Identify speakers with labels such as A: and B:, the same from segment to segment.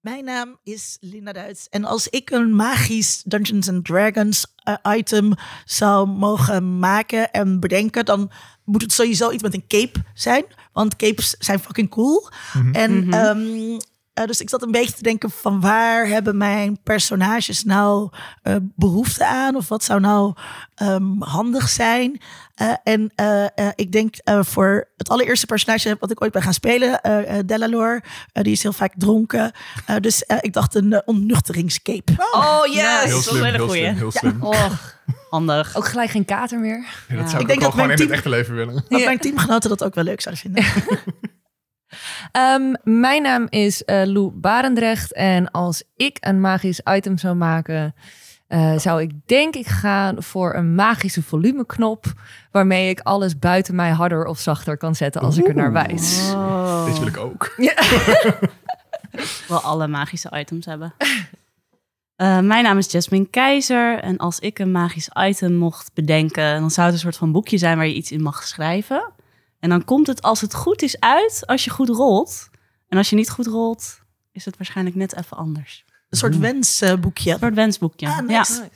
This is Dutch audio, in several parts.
A: Mijn naam is Linda Duits. En als ik een magisch Dungeons and Dragons eh, item zou mogen maken en bedenken, dan moet het sowieso iets met een cape zijn. Want capes zijn fucking cool. En ehm, eh, dus ik zat een beetje te denken van waar hebben mijn personages nou eh, behoefte aan? Of wat zou nou ehm, handig zijn? Eh, en eh, eh, ik denk eh, voor het allereerste personage wat ik ooit ben gaan spelen, Delalore, die is heel vaak dronken. Eh, dus ik dacht een uh, ontnuchteringscape.
B: Oh yes,
C: Heel
B: dat is
C: slim,
B: een hele
C: heel
B: goeie.
C: slim, heel slim.
B: Oh, handig.
D: Ook gelijk geen kater meer.
C: Ja, dat
B: Ja.
C: zou
A: Ik
C: ik,
A: denk
C: ook
A: dat
C: gewoon
A: mijn
C: in
A: team-
C: het echte leven willen.
A: Dat mijn teamgenoten dat ook wel leuk zouden vinden.
D: Ehm, mijn naam is eh, Lou Barendrecht. En als ik een magisch item zou maken, eh, zou ik denk ik gaan voor een magische volumeknop. Waarmee ik alles buiten mij harder of zachter kan zetten als ik er naar wijs.
C: Deze wil ik ook.
B: wel alle magische items hebben. Eh, mijn naam is Jasmine Keizer en als ik een magisch item mocht bedenken, dan zou het een soort van boekje zijn waar je iets in mag schrijven. En dan komt het als het goed is uit als je goed rolt. En als je niet goed rolt, is het waarschijnlijk net even anders.
A: Een soort wensboekje.
B: Een soort wensboekje.
A: Ah,
B: ja.
A: nice.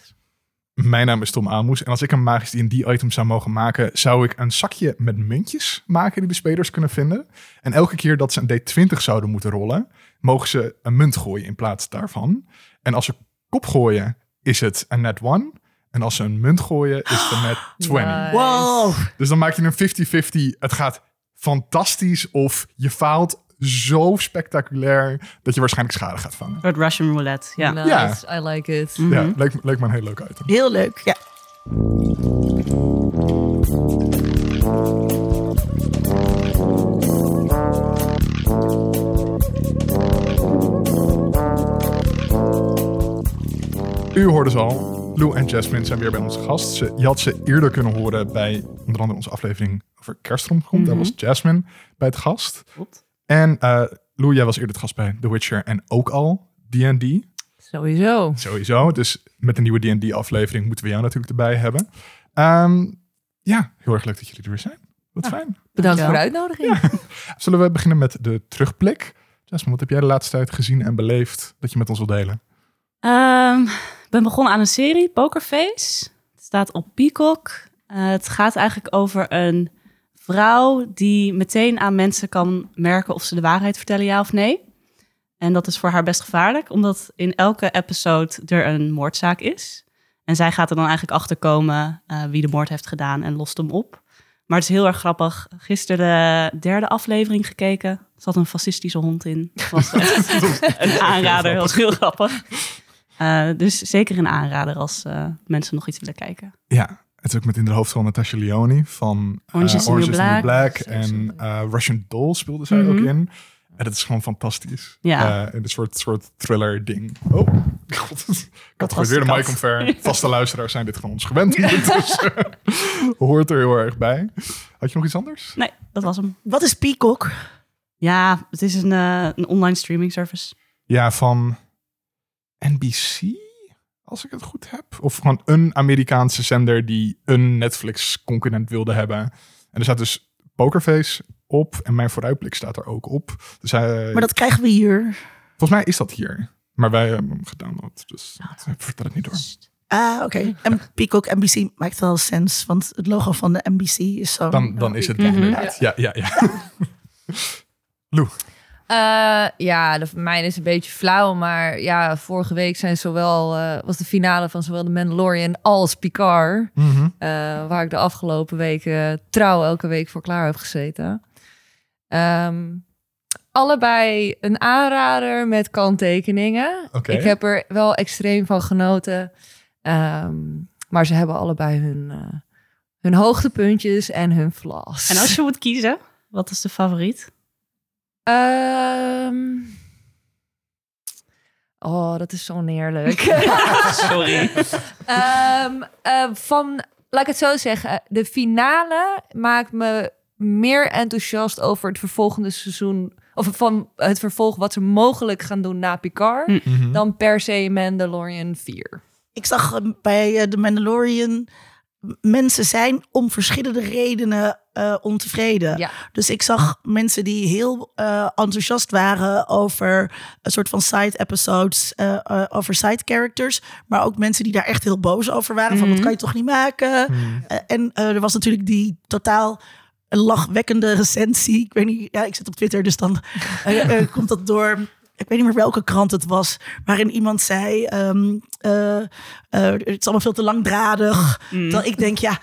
C: Mijn naam is Tom Amoes. En als ik een magisch D&D-item zou mogen maken... zou ik een zakje met muntjes maken die de spelers kunnen vinden. En elke keer dat ze een D20 zouden moeten rollen... mogen ze een munt gooien in plaats daarvan. En als ze kop gooien, is het een net one. En als ze een munt gooien, is het een net 20.
D: Nice.
A: Wow.
C: Dus dan maak je een 50-50. Het gaat fantastisch of je faalt zo spectaculair... dat je waarschijnlijk schade gaat vangen.
B: Soort Russian roulette. Ja.
D: Nice, I like it.
B: Mhm.
C: Ja, leek, me- leek me een heel leuk item.
A: Heel leuk, ja.
C: U hoorde ze al. Lou en Jasmine zijn weer bij onze gast. Ze, je had ze eerder kunnen horen bij onder andere onze aflevering over kerstromgrond. Daar was Jasmine bij het gast.
B: Klopt.
C: En eh Lou, jij was eerder het gast bij The Witcher en ook al D&D.
D: Sowieso.
C: Sowieso. Dus met een nieuwe D&D aflevering moeten we jou natuurlijk erbij hebben. Ehm, ja, heel erg leuk dat jullie er weer zijn. Wat fijn.
D: Bedankt voor de uitnodiging.
C: Zullen we beginnen met de terugblik? Jasmine, wat heb jij de laatste tijd gezien en beleefd dat je met ons wil delen?
B: Ehm, ik ben begonnen aan een serie, Pokerface. Het staat op Peacock. Eh, het gaat eigenlijk over een vrouw die meteen aan mensen kan merken of ze de waarheid vertellen, ja of nee. En dat is voor haar best gevaarlijk, omdat in elke episode er een moordzaak is. En zij gaat er dan eigenlijk achter komen eh, wie de moord heeft gedaan en lost hem op. Maar het is heel erg grappig. Gisteren de derde aflevering gekeken. Er zat een fascistische hond in. Het was echt een aanrader. Het was heel grappig. Eh, dus zeker een aanrader als eh, mensen nog iets willen kijken.
C: Ja, het is ook met in de hoofdrol Natasha Leone van eh,
B: Orange is the New Black.
C: Black. En eh, Russian Doll speelde zij ook
B: Mhm.
C: in. En dat is gewoon fantastisch.
B: Ja.
C: Eh, een soort, soort thriller ding. Oh, god. Ik had gooit weer de mic omver. Vaste luisteraars zijn dit van ons gewend. Dus hoort er heel erg bij. Had je nog iets anders?
B: Nee, dat was hem.
A: Wat is Peacock?
B: Ja, het is een, een online streaming service.
C: Ja, van NBC, als ik het goed heb. Of gewoon een Amerikaanse zender die een Netflix-concurrent wilde hebben. En er staat dus Pokerface op en mijn vooruitblik staat er ook op. Dus hij,
A: Maar dat krijgen we hier.
C: volgens mij is dat hier. Maar wij hebben hem gedownload, dus dat vertel ik niet door.
A: Ah, oké. En Peacock NBC maakt wel sens, want het logo van de NBC is zo.
C: Dan, dan is het
B: Mhm.
C: inderdaad. Ja, ja, ja. Lou,
D: Eh, ja, de, mijn is een beetje flauw, maar ja, vorige week zijn zowel, eh, was de finale van zowel de Mandalorian als Picard,
C: Mhm.
D: eh, waar ik de afgelopen weken trouw elke week voor klaar heb gezeten. Ehm, allebei een aanrader met kanttekeningen. Ik heb er wel extreem van genoten, Ehm, maar ze hebben allebei hun, eh, hun hoogtepuntjes en hun flaws.
B: En als je moet kiezen, wat is de favoriet?
D: Ehm, Oh, dat is zo neerlijk.
B: Sorry.
D: Ehm, eh, van, laat ik het zo zeggen. De finale maakt me meer enthousiast over het vervolgende seizoen. Of van het vervolg wat ze mogelijk gaan doen na Picard.
B: Hm.
C: Mhm.
D: Dan per se Mandalorian 4.
A: Ik zag eh, bij eh, The Mandalorian mensen zijn om verschillende redenen eh, ontevreden.
D: Ja.
A: Dus ik zag mensen die heel eh, enthousiast waren over een soort van side episodes, eh, over side characters. Maar ook mensen die daar echt heel boos over waren. Van, dat kan je toch niet maken?
C: Hmm.
A: Eh, en er was natuurlijk die totaal lachwekkende recensie. Ik weet niet, ja, ik zit op Twitter, dus dan komt dat door. Ik weet niet meer welke krant het was, waarin iemand zei: ehm, eh, eh, Het is allemaal veel te langdradig. Terwijl ik denk, ja,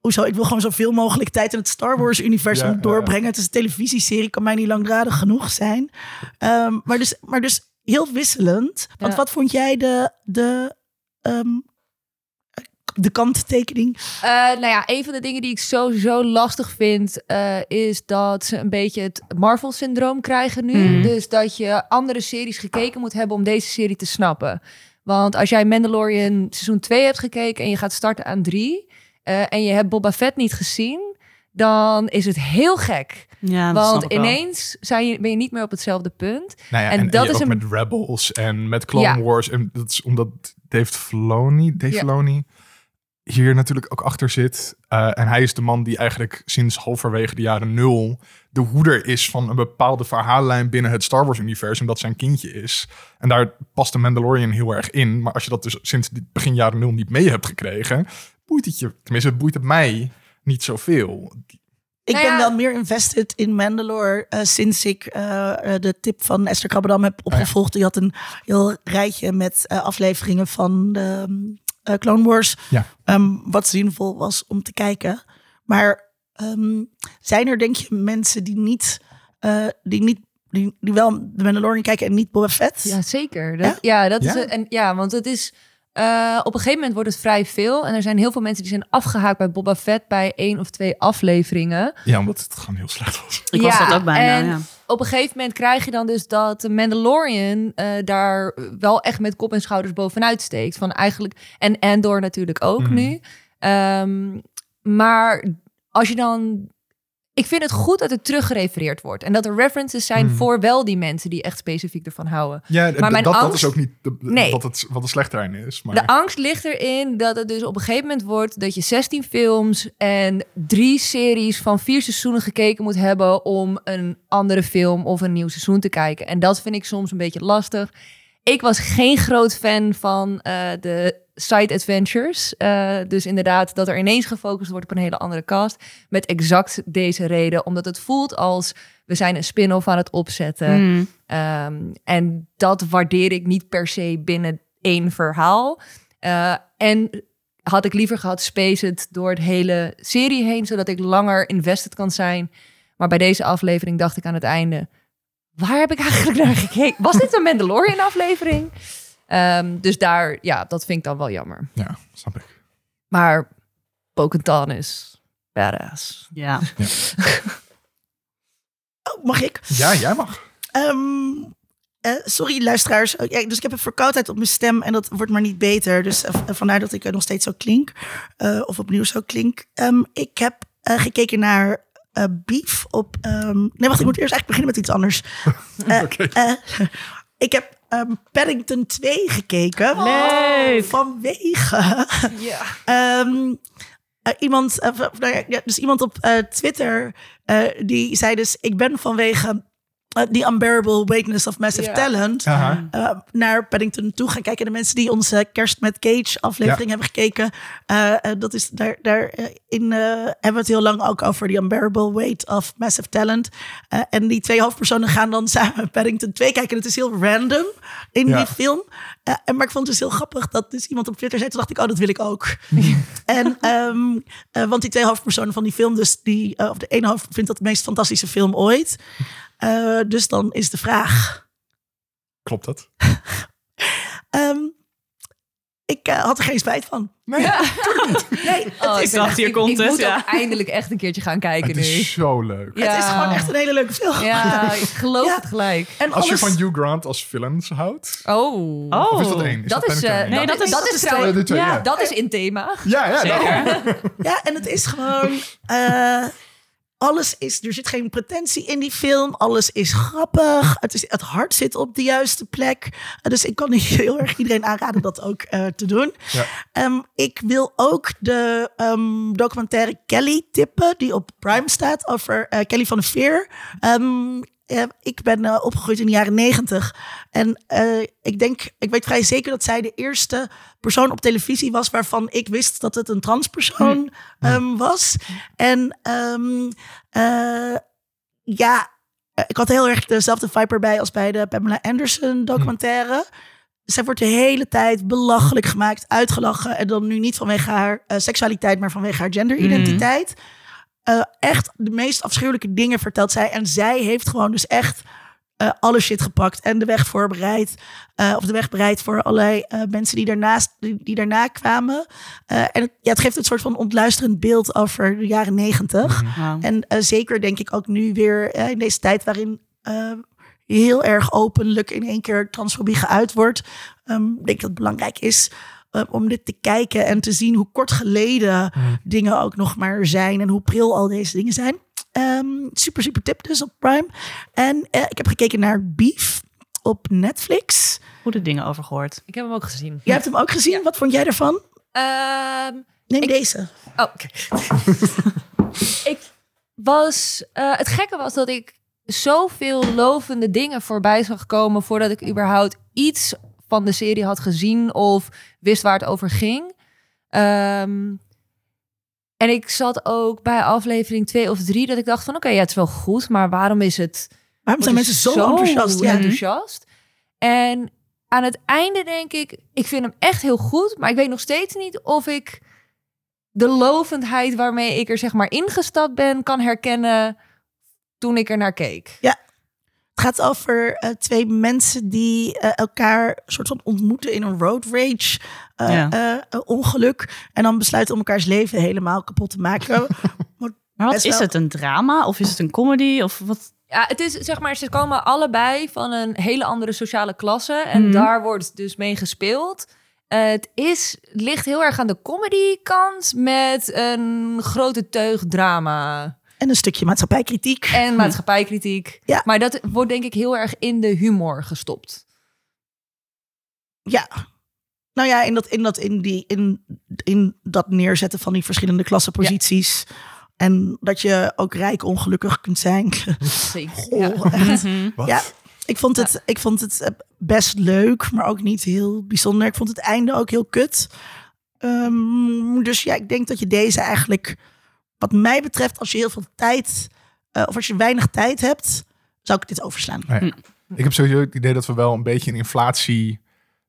A: hoezo? Ik wil gewoon zoveel mogelijk tijd in het Star Wars-universum
C: Ja, ja, ja.
A: doorbrengen. Het is een televisieserie, kan mij niet langdradig genoeg zijn. Ehm, maar, dus, maar dus heel wisselend. Want
D: Ja.
A: wat vond jij de, de, ehm, de kanttekening?
D: Eh, nou ja, een van de dingen die ik sowieso lastig vind, eh, is dat ze een beetje het Marvel-syndroom krijgen nu.
B: Mhm.
D: Dus dat je andere series gekeken moet hebben om deze serie te snappen. Want als jij Mandalorian seizoen 2 hebt gekeken en je gaat starten aan 3 en je hebt Boba Fett niet gezien, dan is het heel gek.
B: Ja,
D: Want ineens zijn je, ben je niet meer op hetzelfde punt.
C: Nou ja,
D: En
C: en, en
D: dat
C: je
D: is
C: ook
D: een-
C: met Rebels en met Clone
D: Ja.
C: Wars. En dat is omdat Dave Filoni, Dave
D: Ja.
C: Filoni hier natuurlijk ook achter zit. Eh, en hij is de man die eigenlijk sinds halverwege de jaren nul de hoeder is van een bepaalde verhaallijn binnen het Star Wars-universum dat zijn kindje is. En daar past de Mandalorian heel erg in. Maar als je dat dus sinds dit begin jaren nul niet mee hebt gekregen, boeit het je, tenminste, het boeit het mij niet zoveel.
A: Ik
D: Nou
A: ben wel meer invested in Mandalore eh, sinds ik eh, de tip van Esther Krabbedam heb opgevolgd. Die had een heel rijtje met eh, afleveringen van de eh, Clone Wars.
C: Ja.
A: Ehm, wat zinvol was om te kijken. Maar ehm, zijn er denk je mensen die niet, eh, die niet die, die wel de Mandalorian kijken en niet Boba Fett?
D: Ja, zeker. Dat, ja? dat
C: Ja?
D: is het. En ja, want het is. Eh, op een gegeven moment wordt het vrij veel. En er zijn heel veel mensen die zijn afgehaakt bij Boba Fett bij één of twee afleveringen.
C: Ja, omdat het gewoon heel slecht was.
B: Ik was dat ook bijna,
D: en
B: ja.
D: Op een gegeven moment krijg je dan dus dat de Mandalorian eh, daar wel echt met kop en schouders bovenuit steekt. Van eigenlijk, en Andor natuurlijk ook
C: Mhm.
D: nu. Ehm, maar als je dan... Ik vind het goed dat het teruggerefereerd wordt. En dat er references zijn
C: Mhm.
D: voor wel die mensen die echt specifiek ervan houden.
C: Ja,
D: Maar mijn
C: dat, dat is ook niet de,
D: Nee.
C: wat, het, wat de is. Maar...
D: De angst ligt erin dat het dus op een gegeven moment wordt dat je 16 films en drie series van vier seizoenen gekeken moet hebben om een andere film of een nieuw seizoen te kijken. En dat vind ik soms een beetje lastig. Ik was geen groot fan van eh, de side adventures. Eh, dus inderdaad, dat er ineens gefocust wordt op een hele andere cast. Met exact deze reden. Omdat het voelt als we zijn een spin-off aan het opzetten.
B: Mm.
D: En dat waardeer ik niet per se binnen één verhaal. Eh, en had ik liever gehad space het door het hele serie heen, zodat ik langer invested kan zijn. Maar bij deze aflevering dacht ik aan het einde, waar heb ik eigenlijk naar gekeken? Was dit een Mandalorian aflevering? Ehm, dus daar, ja, dat vind ik dan wel jammer.
C: Ja, snap ik.
D: Maar Bo-Katan is badass.
B: Ja.
A: Oh, mag ik?
C: Ja, jij mag.
A: Ehm, eh, sorry, luisteraars. Oh, ja, dus ik heb een verkoudheid op mijn stem en dat wordt maar niet beter. Dus eh, vandaar dat ik er nog steeds zo klink. eh, of opnieuw zo klink. Ehm, ik heb eh, gekeken naar eh, Beef op... ehm, nee, wacht, ik moet eerst eigenlijk beginnen met iets anders. Eh,
C: Oké.
A: eh, ik heb ehm, Paddington 2 gekeken.
B: Leuk.
A: Vanwege...
D: Ja.
A: Ehm, eh, iemand, nou ja, dus iemand op eh, Twitter, eh, die zei dus, ik ben vanwege eh, die unbearable weightness of massive talent eh, naar Paddington toe gaan kijken. De mensen die onze Kerst met Cage aflevering
C: Ja.
A: hebben gekeken, eh, eh, dat is daar, daar eh, in eh, hebben we het heel lang ook over die unbearable weight of massive talent. Eh, en die twee hoofdpersonen gaan dan samen Paddington 2 kijken. En het is heel random in
C: Ja.
A: die film. Eh, en maar ik vond het dus heel grappig dat dus iemand op Twitter zei. Toen dacht ik, oh, dat wil ik ook. en ehm, eh, want die twee hoofdpersonen van die film, dus die, eh, of de ene hoofd vindt dat de meest fantastische film ooit. Eh, dus dan is de vraag.
C: Klopt dat?
A: Ehm, ik eh, had er geen spijt van.
C: Nee,
A: Nee,
D: Oh,
B: ik dacht, hier
D: ik,
B: komt
D: ik
B: het,
D: moet
B: ja.
D: ook eindelijk echt een keertje gaan kijken
C: het
D: nu.
C: is zo leuk.
D: Ja.
A: het is gewoon echt een hele leuke film.
D: Ja, ik geloof
A: Ja.
D: het gelijk.
A: En
C: Als je van Hugh Grant als villains houdt.
D: Oh.
B: Oh.
C: Of is dat één?
D: Dat is, eh,
B: nee, dat is-
D: dat
B: dat
D: is.
C: Ja,
B: ja.
D: dat is in thema.
C: Ja, ja.
A: ja, en het is gewoon. eh, alles is, er zit geen pretentie in die film. Alles is grappig. Het, is, het hart zit op de juiste plek. Dus ik kan heel erg iedereen aanraden dat ook uh, te doen.
C: Ja.
A: Um, ik wil ook de um, documentaire Kelly tippen, die op Prime staat, over uh, Kelly van de Veer. Um, uh, ik ben uh, opgegroeid in de jaren negentig. En uh, ik denk, ik weet vrij zeker dat zij de eerste persoon op televisie was waarvan ik wist dat het een transpersoon um, was. En um, ja, ik had heel erg dezelfde vibe erbij als bij de Pamela Anderson documentaire. Zij wordt de hele tijd belachelijk gemaakt, uitgelachen. En dan nu niet vanwege haar seksualiteit, maar vanwege haar genderidentiteit. Mm. Uh, echt de meest afschuwelijke dingen vertelt zij. En zij heeft gewoon dus echt uh, alle shit gepakt en de weg voorbereid. Uh, of de weg bereid voor allerlei mensen die, daarnaast, die, die daarna kwamen. en het, ja, het geeft een soort van ontluisterend beeld over de jaren negentig.
B: Wow.
A: En zeker denk ik ook nu weer in deze tijd waarin heel erg openlijk in één keer transfobie geuit wordt. Um, denk dat het belangrijk is uh, om dit te kijken en te zien hoe kort geleden
C: Mm.
A: dingen ook nog maar zijn en hoe pril al deze dingen zijn. Um, super, super tip dus op Prime. En uh, ik heb gekeken naar Beef op Netflix.
B: Goede dingen over gehoord.
D: Ik heb hem ook gezien.
A: Jij hebt hem ook gezien. Wat vond jij ervan?
D: Um,
A: Neem
D: ik-
A: deze.
D: Oh, oké. ik was... eh, het gekke was dat ik zoveel lovende dingen voorbij zag komen... voordat ik überhaupt iets van de serie had gezien of wist waar het over ging. Um, en ik zat ook bij aflevering 2 of 3 dat ik dacht van... oké, okay, ja, het is wel goed, maar waarom is het...
A: Waarom zijn mensen zo, enthousiast?
D: Ja. enthousiast? En aan het einde denk ik, ik vind hem echt heel goed... maar ik weet nog steeds niet of ik de lovendheid waarmee ik er zeg maar ingestapt ben... kan herkennen toen ik er naar keek.
A: Ja, het gaat over uh, twee mensen die uh, elkaar soort van ontmoeten in een road rage uh,
B: Ja.
A: ongeluk. En dan besluiten om elkaars leven helemaal kapot te maken.
B: Maar wat is
A: wel-
B: het? Een drama of is het een comedy? Of wat?
D: Ja, het is zeg maar, ze komen allebei van een hele andere sociale klasse. En
B: Mhm.
D: daar wordt dus mee gespeeld. Eh, het is, het ligt heel erg aan de comedy kant met een grote teug drama
A: En een stukje maatschappijkritiek.
D: en maatschappijkritiek.
A: Ja.
D: Maar dat wordt denk ik heel erg in de humor gestopt.
A: Ja. Nou ja, in dat, in dat, in die, in, in dat neerzetten van die verschillende klassenposities. En dat je ook rijk ongelukkig kunt zijn.
D: Zeker.
A: Goh, echt.
B: Mhm.
A: Ja, ik vond, het, ik vond het eh, best leuk, maar ook niet heel bijzonder. Ik vond het einde ook heel kut. Ehm, dus ja, ik denk dat je deze eigenlijk, wat mij betreft, als je heel veel tijd, eh, of als je weinig tijd hebt, zou ik dit overslaan.
C: Nee. Ik heb sowieso het idee dat we wel een beetje in inflatie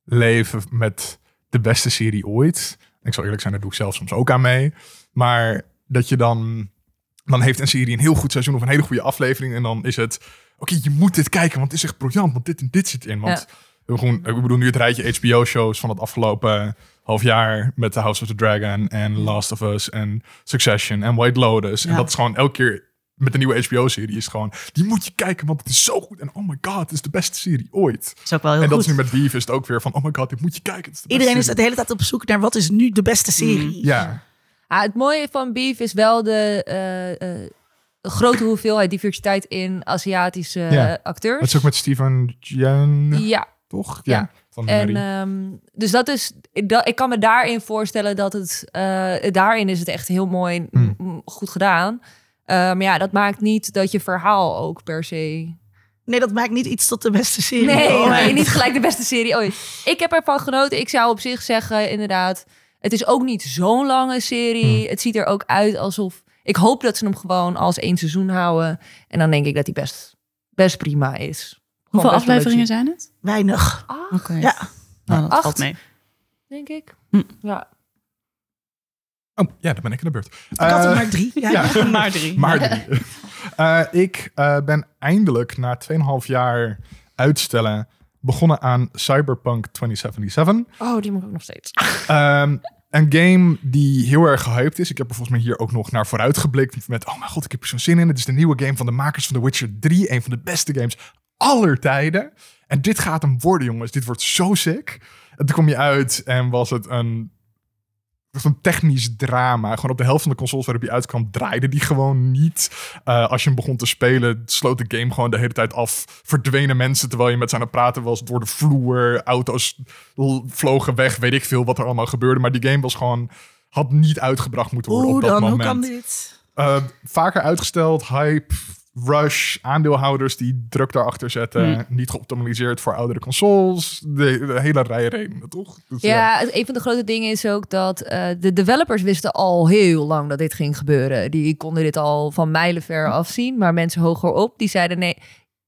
C: leven met de beste serie ooit. Ik zal eerlijk zijn, daar doe ik zelf soms ook aan mee. Maar dat je dan... Dan heeft een serie een heel goed seizoen of een hele goede aflevering. En dan is het... Oké, je moet dit kijken, want het is echt briljant. Want dit en dit zit in. Want
D: Ja.
C: we gewoon, ik bedoel nu het rijtje HBO-shows van het afgelopen half jaar... met The House of the Dragon en Last of Us en Succession en White Lotus. En dat is gewoon elke keer met de nieuwe HBO-serie is gewoon... Die moet je kijken, want het is zo goed. En oh my god, het is de beste serie ooit.
B: is ook wel heel
C: en dat
B: goed.
C: is nu met Beef is het ook weer van... Oh my god, dit moet je kijken. Het is de beste
A: Iedereen is
C: serie.
A: de hele tijd op zoek naar wat is nu de beste serie.
C: Ja,
D: Ah, het mooie van Beef is wel de eh, eh, grote hoeveelheid diversiteit in Aziatische
C: Ja.
D: eh, acteurs.
C: dat is ook met Steven Jen,
D: Ja,
C: toch?
D: Ja.
C: Van de
D: En ehm, dus dat is, dat, ik kan me daarin voorstellen dat het, eh, daarin is het echt heel mooi,
C: Hmm.
D: goed gedaan. Eh, maar ja, dat maakt niet dat je verhaal ook per se.
A: Nee, dat maakt niet iets tot de beste serie.
D: Nee,
A: Oh,
D: nee, niet gelijk de beste serie ooit. Ik heb ervan genoten. Ik zou op zich zeggen, inderdaad, het is ook niet zo'n lange serie.
C: Hmm.
D: Het ziet er ook uit alsof. Ik hoop dat ze hem gewoon als één seizoen houden. En dan denk ik dat hij best, best prima is.
B: Hoeveel afleveringen zijn het?
A: Weinig.
B: Oké.
A: Ja.
B: Nou, dat
D: Acht.
B: valt mee.
D: Denk ik.
B: Hm.
D: Ja.
C: Oh, ja, dan ben ik in de beurt.
A: Ik had er
C: Eh,
A: maar drie. Ja.
C: ja.
B: maar drie.
C: Maar drie. Eh, ik eh, ben eindelijk na 2,5 jaar uitstellen begonnen aan Cyberpunk 2077.
D: Oh, die moet ik ook nog steeds.
C: Ehm, een game die heel erg gehyped is. Ik heb er volgens mij hier ook nog naar vooruit geblikt met... oh mijn god, ik heb er zo'n zin in. Het is de nieuwe game van de makers van The Witcher 3. Een van de beste games aller tijden. En dit gaat hem worden, jongens. Dit wordt zo sick. En toen kom je uit en was het een een technisch drama. Gewoon op de helft van de consoles waarop die uitkwam, draaide die gewoon niet. Eh, als je hem begon te spelen, sloot de game gewoon de hele tijd af. Verdwenen mensen terwijl je met ze aan het praten was door de vloer. Auto's vlogen weg, weet ik veel wat er allemaal gebeurde. Maar die game was gewoon, had niet uitgebracht moeten worden
A: Hoe
C: op dat
A: dan? Hoe
C: moment.
A: kan dit?
C: Eh, vaker uitgesteld, hype, rush, aandeelhouders die druk daarachter zetten.
B: Hmm.
C: Niet geoptimaliseerd voor oudere consoles. De, de hele rij redenen, toch? Dus,
D: Ja, een van de grote dingen is ook dat eh, de developers wisten al heel lang dat dit ging gebeuren. Die konden dit al van mijlenver afzien. Maar mensen hoger op, die zeiden nee,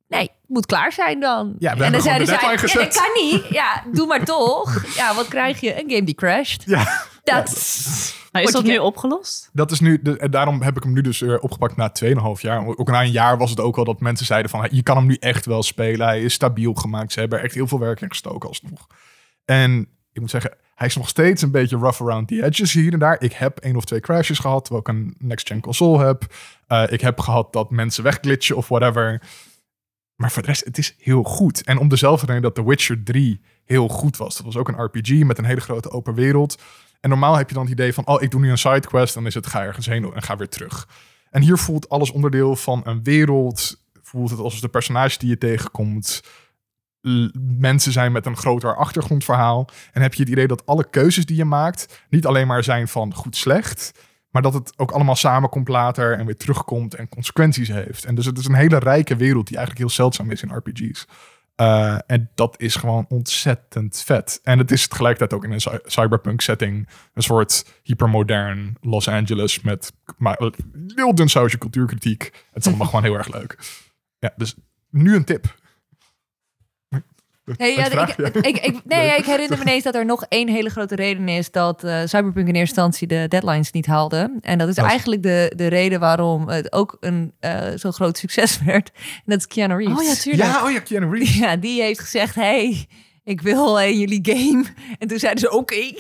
D: nee, het moet klaar zijn dan.
C: Ja,
D: en dan zeiden zij, ja, dat kan niet. Ja, doe maar toch. Ja, wat krijg je? Een game die crasht.
C: Ja,
D: Dat
B: Maar is dat nu opgelost?
C: dat is nu, de, en daarom heb ik hem nu dus weer opgepakt na 2,5 jaar. Ook na een jaar was het ook al dat mensen zeiden van, je kan hem nu echt wel spelen. Hij is stabiel gemaakt. Ze hebben er echt heel veel werk in gestoken alsnog. En ik moet zeggen, hij is nog steeds een beetje rough around the edges hier en daar. Ik heb één of twee crashes gehad, terwijl ik een next-gen console heb. Eh, ik heb gehad dat mensen wegglitchen of whatever. Maar voor de rest, het is heel goed. En om dezelfde reden dat The Witcher 3 heel goed was. Dat was ook een RPG met een hele grote open wereld. En normaal heb je dan het idee van, oh, ik doe nu een sidequest, dan is het ga ergens heen en ga weer terug. En hier voelt alles onderdeel van een wereld. Voelt het alsof de personages die je tegenkomt mensen zijn met een groter achtergrondverhaal. En heb je het idee dat alle keuzes die je maakt niet alleen maar zijn van goed slecht, maar dat het ook allemaal samenkomt later en weer terugkomt en consequenties heeft. En dus het is een hele rijke wereld die eigenlijk heel zeldzaam is in RPG's. Eh, en dat is gewoon ontzettend vet. En het is tegelijkertijd ook in een cy- cyberpunk setting een soort hypermodern Los Angeles met maar, heel dun sausje cultuurkritiek. Het is allemaal gewoon heel erg leuk. Ja, dus nu een tip.
D: Hey, ja, ik, ik, ik, nee, ik herinner me ineens dat er nog één hele grote reden is dat eh, Cyberpunk in eerste instantie de deadlines niet haalde. En dat is eigenlijk de, de reden waarom het ook een eh, zo'n groot succes werd. En dat is Keanu Reeves.
B: Oh ja, tuurlijk.
C: Ja, oh ja, Keanu Reeves.
D: Ja, die heeft gezegd, hey, ik wil in jullie game. En toen zeiden ze, oké.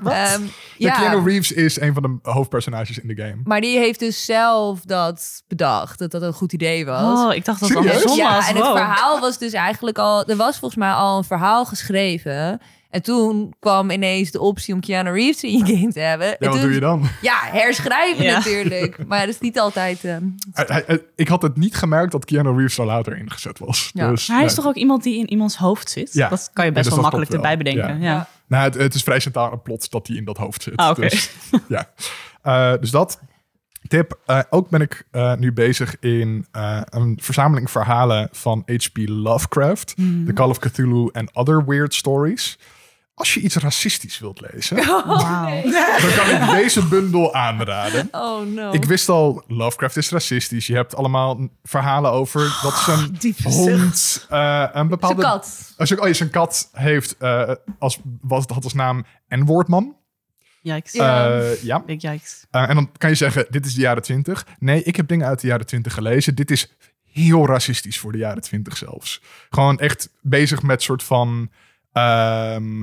A: Wat?
D: Ehm,
C: Ja.
D: ja,
C: Keanu Reeves is een van de hoofdpersonages in de game.
D: maar die heeft dus zelf dat bedacht, dat dat een goed idee was.
B: Oh, ik dacht dat het
C: Serieus?
B: andersom
D: ja,
B: was.
D: en het verhaal was dus eigenlijk al... Er was volgens mij al een verhaal geschreven. En toen kwam ineens de optie om Keanu Reeves in je game te hebben.
C: Ja,
D: en
C: wat
D: toen,
C: doe je dan?
D: Ja, herschrijven
B: Ja.
D: natuurlijk. Maar dat is niet altijd... ehm,
C: hij- ik had het niet gemerkt dat Keanu Reeves er later ingezet was.
D: Ja.
C: Dus,
B: Maar hij is toch ook iemand die in iemands hoofd zit?
C: Ja.
B: Dat kan je
C: Ja,
B: best
C: dus
B: wel makkelijk erbij
C: wel.
B: bedenken.
C: Ja.
B: Ja.
C: Nou, het, het is vrij centraal het plot dat hij in dat hoofd zit.
B: Ah, oké.
C: Dus, ja. Eh, dus dat. Tip. Eh, ook ben ik eh, nu bezig in eh, een verzameling verhalen van H.P. Lovecraft.
B: Hmm.
C: The Call of Cthulhu and Other Weird Stories. Als je iets racistisch wilt lezen,
B: Wauw.
C: dan kan ik deze bundel aanraden.
D: Oh no.
C: Ik wist al, Lovecraft is racistisch. Je hebt allemaal verhalen over dat zijn
A: diepe
C: hond eh, een
D: Zijn
C: bepaalde...
D: kat.
C: Als je, oh, ja, zijn kat heeft eh, als, was, had als naam N-woordman.
B: Yikes.
D: Ja.
C: Eh, ja.
B: Big yikes.
C: En dan kan je zeggen, dit is de jaren 20. Nee, ik heb dingen uit de jaren 20 gelezen. Dit is heel racistisch voor de jaren 20 zelfs. Gewoon echt bezig met soort van ehm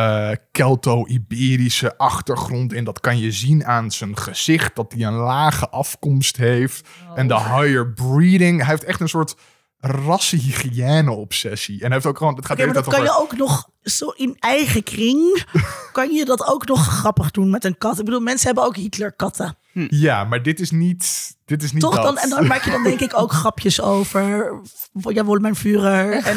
C: eh, Kelto-Iberische achtergrond. En dat kan je zien aan zijn gezicht, dat hij een lage afkomst heeft. En de higher breeding. Hij heeft echt een soort rassenhygiëne-obsessie. En hij heeft ook gewoon... Het gaat de
A: maar dat kan
C: over-
A: je ook nog zo in eigen kring. kan je dat ook nog grappig doen met een kat? Ik bedoel, mensen hebben ook Hitler-katten.
C: Ja, maar dit is niet... Dit is niet
A: Toch?
C: dat.
A: Dan, en dan maak je dan denk ik ook grapjes over. Ja, wordt mijn vurer. En,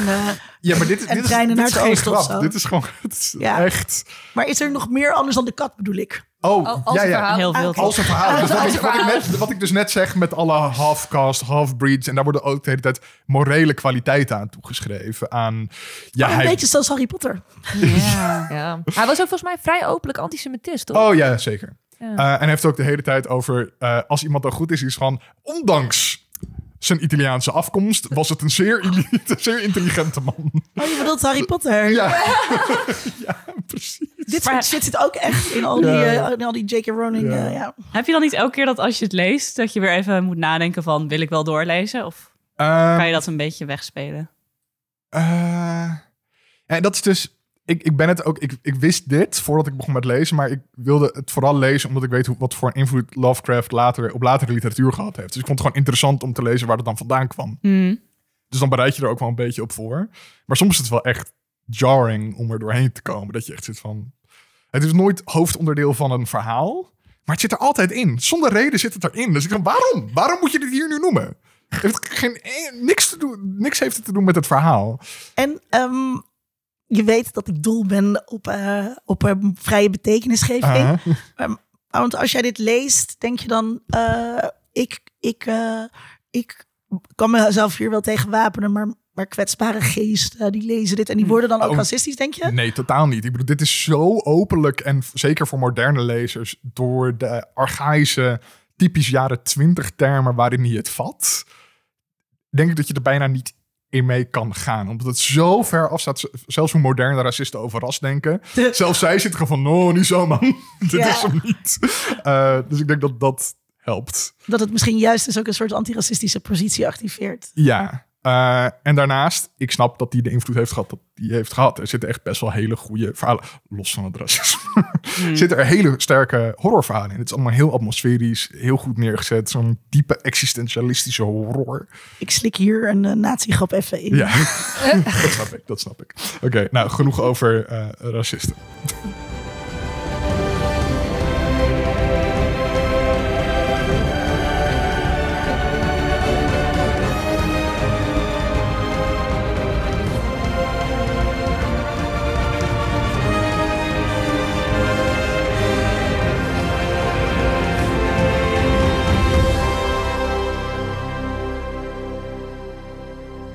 C: Ja, maar dit, is-
A: En
C: dit is,
A: treinen naar
C: is
A: het
C: geen
A: oosten of
C: grap.
A: zo.
C: Dit is gewoon het is
A: Ja.
C: echt...
A: maar is er nog meer anders dan de kat, bedoel ik?
C: Oh,
D: Oh, als
C: ja,
D: een
C: ja.
B: Heel veel.
C: Als een verhaal. Dus wat, ik,
D: een
C: wat, ik
D: verhaal.
C: net, wat ik dus net zeg met alle half-cast, half-breeds... en daar worden ook de hele tijd morele kwaliteiten aan toegeschreven. Aan, ja,
A: een
C: hij,
A: beetje zoals Harry Potter.
B: Ja.
D: Ja. Hij was ook volgens mij vrij openlijk antisemitist, toch?
C: Oh ja, zeker.
D: Ja.
C: Eh, en hij heeft ook de hele tijd over... eh, als iemand dan goed is, is gewoon... ondanks zijn Italiaanse afkomst... was het een zeer, een zeer intelligente man.
A: Oh, je bedoelt Harry Potter.
C: Ja, ja precies.
A: Dit
B: Maar-
A: soort zit ook echt in al die,
C: Ja.
A: eh, in al die J.K. Rowling.
C: Ja.
A: ja.
B: Heb je dan niet elke keer dat als je het leest, dat je weer even moet nadenken van, wil ik wel doorlezen? Of
C: Ehm,
B: kan je dat een beetje wegspelen?
C: Eh, en dat is dus. Ik, ik ben het ook. Ik, ik wist dit voordat ik begon met lezen, maar ik wilde het vooral lezen omdat ik weet hoe, wat voor een invloed Lovecraft later op latere literatuur gehad heeft. Dus ik vond het gewoon interessant om te lezen waar het dan vandaan kwam.
B: Hmm.
C: Dus dan bereid je er ook wel een beetje op voor. Maar soms is het wel echt jarring om er doorheen te komen. Dat je echt zit van. Het is nooit hoofdonderdeel van een verhaal. Maar het zit er altijd in. Zonder reden zit het erin. Dus ik dacht, waarom? Waarom moet je dit hier nu noemen? Het heeft geen, eh, niks, te doen, niks heeft het te doen met het verhaal.
A: En ehm, je weet dat ik doel ben op, eh, op een vrije betekenisgeving. Want als jij dit leest, denk je dan, eh, ik, ik, eh, ik kan mezelf hier wel tegen wapenen, maar, maar kwetsbare geesten, die lezen dit en die worden dan ook
C: Oh.
A: racistisch, denk je?
C: Nee, totaal niet. Ik bedoel, dit is zo openlijk en zeker voor moderne lezers door de archaïsche, typisch jaren twintig termen waarin hij het vat. Denk ik dat je er bijna niet in mee kan gaan. Omdat het zo ver afstaat. Z- Zelfs hoe moderne racisten over ras denken. Zelfs zij zitten gewoon van, no, niet zo man. Dit
A: Ja.
C: is hem niet. Eh, dus ik denk dat dat helpt.
A: Dat het misschien juist dus ook een soort antiracistische positie activeert.
C: Ja. Eh, en daarnaast, ik snap dat hij de invloed heeft gehad dat hij heeft gehad. Er zitten echt best wel hele goede verhalen, los van het racisme. zitten er hele sterke horrorverhalen in. Het is allemaal heel atmosferisch, heel goed neergezet. Zo'n diepe existentialistische horror.
A: Ik slik hier een uh, natiegrap even in.
C: Ja, dat snap ik, dat snap ik. Oké, nou, genoeg over eh, racisten.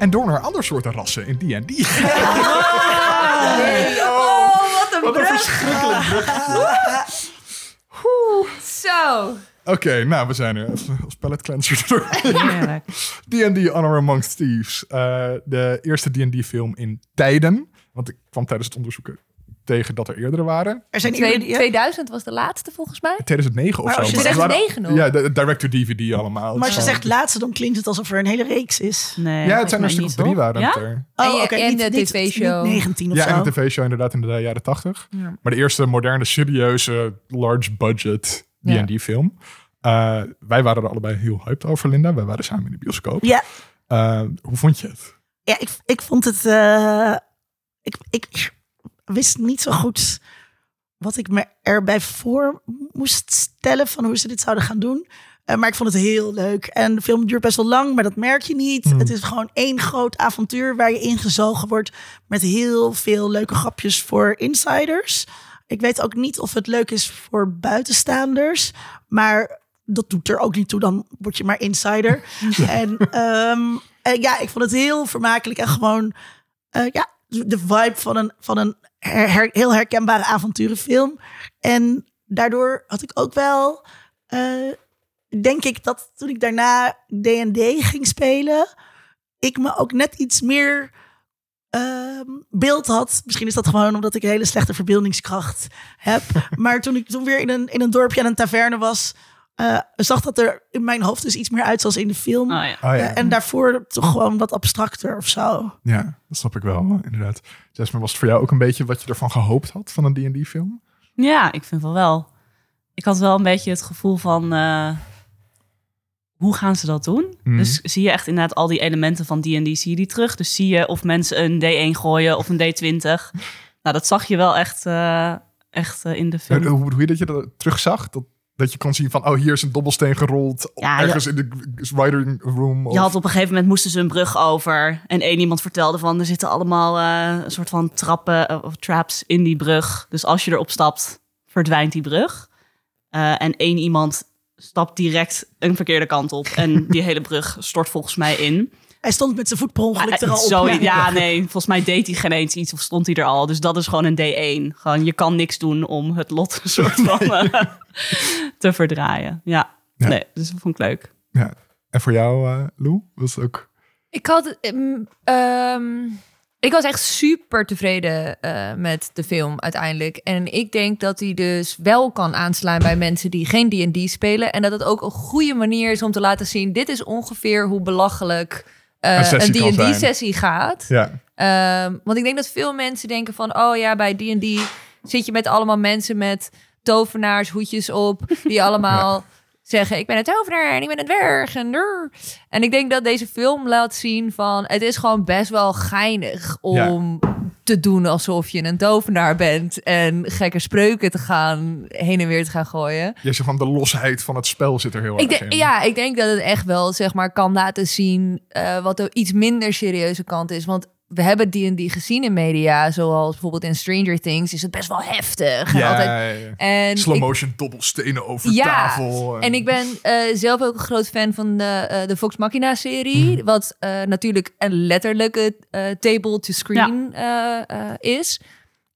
C: En door naar andere soorten rassen in D&D.
D: Oh, wat een
C: Wat een
D: brug.
C: verschrikkelijk.
D: Zo.
C: Oké, nou, we zijn er. Als, pallet cleanser. D&D Honor Amongst Thieves. Eh, de eerste D&D film in tijden. Want ik kwam tijdens het onderzoeken tegen dat er eerdere waren.
A: Er zijn
D: Twee-
A: iedereen- ja,
D: 2000 was de laatste volgens mij.
C: 2009 of
A: Maar
C: zo.
A: als je
C: Maar
A: zegt
C: het waren-
D: 2009 nog.
C: Ja, de, direct-to-DVD allemaal.
A: maar als je zegt laatste, dan klinkt het alsof er een hele reeks is.
B: Nee,
C: Ja, het zijn er stuk of drie waren
B: Ja?
C: er.
D: Je-
A: oké,
D: en de TV-show.
A: Niet 19 of
C: Ja,
A: zo.
C: en de tv-show inderdaad in de jaren 80.
D: Ja.
C: Maar de eerste moderne, serieuze, large budget
D: Ja.
C: D&D film. Eh, wij waren er allebei heel hyped over, Linda. Wij waren samen in de bioscoop.
A: Ja,
C: Eh, hoe vond je het?
A: ja ik, ik vond het... eh, ik, ik wist niet zo goed wat ik me erbij voor moest stellen van hoe ze dit zouden gaan doen. Eh, maar ik vond het heel leuk. En de film duurt best wel lang, maar dat merk je niet.
C: Hmm.
A: Het is gewoon één groot avontuur waar je ingezogen wordt met heel veel leuke grapjes voor insiders. Ik weet ook niet of het leuk is voor buitenstaanders, maar dat doet er ook niet toe. Dan word je maar insider. en, ehm, en ja, ik vond het heel vermakelijk en gewoon eh, ja, de vibe van een, van een her- heel herkenbare avonturenfilm. En daardoor had ik ook wel, eh, denk ik, dat toen ik daarna D&D ging spelen, ik me ook net iets meer ehm, beeld had. Misschien is dat gewoon omdat ik een hele slechte verbeeldingskracht heb. maar toen ik toen weer in een, in een dorpje en een taverne was, eh, zag dat er in mijn hoofd dus iets meer uit zoals in de film.
B: Oh, ja.
C: Oh ja,
A: Eh, en daarvoor toch gewoon wat abstracter of zo.
C: ja dat snap ik wel, inderdaad. Jasmine, was het voor jou ook een beetje wat je ervan gehoopt had van een D&D-film?
B: Ja, ik vind wel wel. Ik had wel een beetje het gevoel van... eh, hoe gaan ze dat doen?
C: Mhm.
B: Dus zie je echt inderdaad al die elementen van D&D, zie je die terug? Dus zie je of mensen een D1 gooien of een D20. Nou, dat zag je wel echt, eh, echt in de film.
C: Hoe bedoel je dat je dat terugzag? Dat, dat je kon zien van, oh, hier is een dobbelsteen gerold.
B: Ja,
C: ergens in de writing room. Of...
B: Je had op een gegeven moment moesten ze een brug over. En één iemand vertelde van er zitten allemaal eh, een soort van trappen eh, of traps in die brug. Dus als je erop stapt, verdwijnt die brug. Eh, en één iemand stapt direct een verkeerde kant op. En die hele brug stort volgens mij in.
A: Hij stond met zijn voet per ongeluk er al op.
B: zo, ja, nee, volgens mij deed hij geen eens iets of stond hij er al. Dus dat is gewoon een D1. Gewoon, je kan niks doen om het lot een soort van eh, te verdraaien. Ja,
C: Ja.
B: nee, dus dat vond ik leuk.
C: Ja. En voor jou, eh, Lou, was het ook...
D: Ik had. ehm, ehm, ik was echt super tevreden eh, met de film uiteindelijk. En ik denk dat hij dus wel kan aanslaan bij mensen die geen D&D spelen. En dat het ook een goede manier is om te laten zien... dit is ongeveer hoe belachelijk eh,
C: Een.
D: D&D-sessie gaat.
C: Ja,
D: Ehm, want ik denk dat veel mensen denken van... oh ja, bij D&D zit je met allemaal mensen met tovenaarshoedjes op... die allemaal zeggen, ik ben een tovenaar en ik ben een dwerg. En, en ik denk dat deze film laat zien van... het is gewoon best wel geinig om te doen alsof je een tovenaar bent en gekke spreuken te gaan heen en weer te gaan gooien.
C: Je zegt van de losheid van het spel zit er heel
D: Ik
C: erg
D: denk,
C: in.
D: ja, ik denk dat het echt wel zeg maar kan laten zien eh, wat de iets minder serieuze kant is. Want we hebben die en die gezien in media, zoals bijvoorbeeld in Stranger Things, is het best wel heftig. En
C: Ja,
D: altijd,
C: ja, ja.
D: en
C: Slow
D: ik-
C: motion dobbelstenen over
D: Ja,
C: tafel.
D: En ik ben eh, zelf ook een groot fan van de, eh, de Vox Machina-serie.
C: Mhm.
D: Wat eh, natuurlijk een letterlijke eh, table-to-screen eh, eh, is.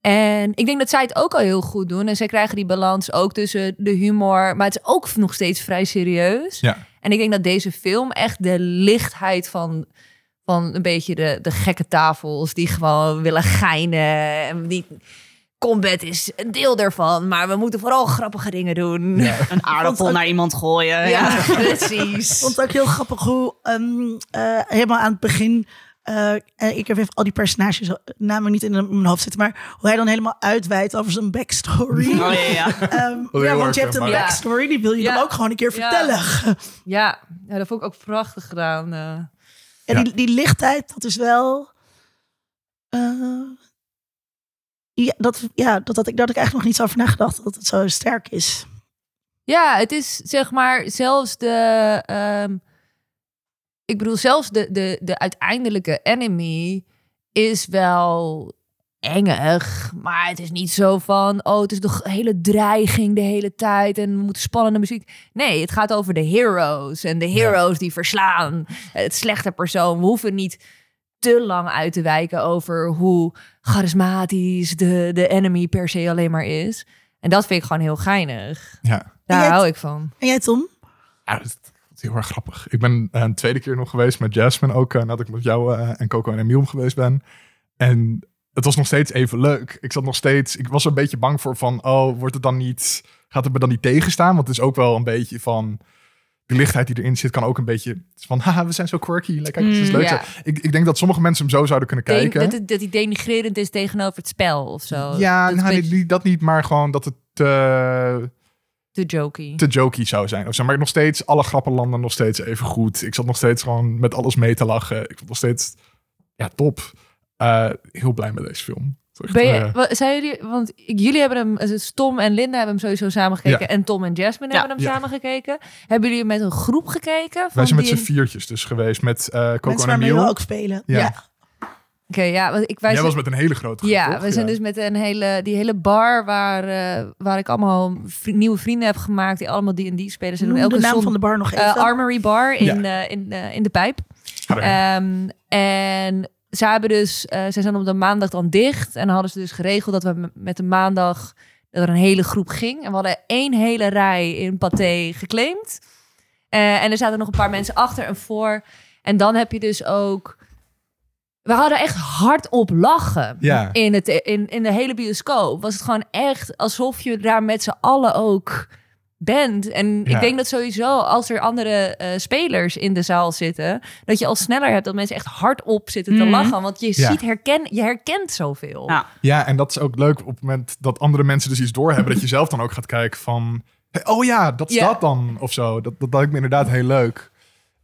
D: En ik denk dat zij het ook al heel goed doen. En zij krijgen die balans ook tussen de humor. Maar het is ook nog steeds vrij serieus.
C: Ja.
D: En ik denk dat deze film echt de lichtheid van, van een beetje de, de gekke tafels... die gewoon willen geinen en niet... Combat is een deel daarvan, maar we moeten vooral grappige dingen doen.
C: Ja.
B: Een aardappel naar iemand gooien. Ja.
D: Ja, precies.
A: Ik vond het ook heel grappig hoe ehm, eh, helemaal aan het begin. eh, eh, ik heb even al die personages namen niet in mijn hoofd zitten, maar hoe hij dan helemaal uitweidt over zijn backstory.
B: Oh, ja, ja.
A: Ehm, ja, want
C: erg
A: je hebt een backstory, die wil je
D: Ja.
A: dan ook gewoon een keer
D: Ja.
A: vertellen.
D: Ja, ja, dat vond ik ook prachtig gedaan. eh.
A: En die, die lichtheid, dat is wel. eh, ja, dat, ja dat had ik, daar had ik eigenlijk nog niet zo over nagedacht dat het zo sterk is.
D: Ja, het is zeg maar zelfs de. ehm, ik bedoel, zelfs de, de, de uiteindelijke enemy is wel engig. Maar het is niet zo van. Oh, het is de hele dreiging de hele tijd. En we moeten spannende muziek. Nee, het gaat over de heroes. En de heroes die verslaan. Het slechte persoon. We hoeven niet te lang uit te wijken over hoe charismatisch de, de enemy per se alleen maar is. En dat vind ik gewoon heel geinig.
C: Ja.
D: Daar hou ik van.
A: En jij, Tom?
C: Ja, dat is heel erg grappig. Ik ben eh, een tweede keer nog geweest met Jasmine ook, eh, nadat ik met jou eh, en Coco en Emiel geweest ben. En het was nog steeds even leuk. Ik zat nog steeds, ik was er een beetje bang voor van, oh, wordt het dan niet, gaat het me dan niet tegenstaan? Want het is ook wel een beetje van, de lichtheid die erin zit kan ook een beetje, van, haha, we zijn zo quirky, lekker, het is
B: Mm,
C: leuk.
D: ja.
C: Ik, ik denk dat sommige mensen hem zo zouden kunnen kijken.
D: dat, het, dat hij denigrerend is tegenover het spel of zo.
C: ja,
D: dat
C: nou, dat niet, maar gewoon dat het te,
D: te jokey.
C: te jokey zou zijn. Of zo. Maar nog steeds, alle grappen landen nog steeds even goed. Ik zat nog steeds gewoon met alles mee te lachen. Ik vond nog steeds, ja, top. Eh, heel blij met deze film. Echt,
D: Ben je,
C: eh,
D: wa- zijn jullie, want ik- jullie hebben hem, dus Tom en Linda hebben hem sowieso samen gekeken.
C: Ja.
D: En Tom en Jasmine
B: Ja.
D: hebben hem
C: Ja.
D: samen gekeken. Hebben jullie met een groep gekeken?
C: wij
D: van
C: zijn met
D: die-
C: z'n viertjes dus geweest. Met eh Coco
A: Mensen
C: en Emiel.
A: ook spelen.
C: Ja.
A: Ja.
D: Oké, ja, want ik, wij
C: Jij
D: zijn-
C: was met een hele grote groep,
D: Ja,
C: toch?
D: we zijn dus met een hele, die hele bar waar, eh, waar ik allemaal vri- nieuwe vrienden heb gemaakt. Die allemaal D&D spelen. Ze doen
A: Noem
D: elke
A: de naam
D: zon-
A: van de bar nog even.
D: eh, Armory Bar in,
C: Ja.
D: eh, in, eh, in de pijp. Ehm, en ze hebben dus, eh, ze zijn op de maandag dan dicht. En dan hadden ze dus geregeld dat we met de maandag dat er een hele groep ging. En we hadden één hele rij in Pathé geclaimd. Eh, en er zaten nog een paar mensen achter en voor. En dan heb je dus ook. We hadden echt hardop lachen
C: Ja.
D: in, het, in, in de hele bioscoop. Was het gewoon echt alsof je daar met z'n allen ook bent. En
C: Ja.
D: ik denk dat sowieso als er andere eh, spelers in de zaal zitten, dat je al sneller hebt dat mensen echt hardop zitten te
B: Mhm.
D: lachen. Want je
C: Ja.
D: ziet herken, je herkent zoveel.
B: Ja.
C: Ja, en dat is ook leuk op het moment dat andere mensen dus iets doorhebben. dat je zelf dan ook gaat kijken van... hey, oh ja, dat is
D: Ja.
C: dat dan, of zo. Dat, dat lijkt me inderdaad heel leuk.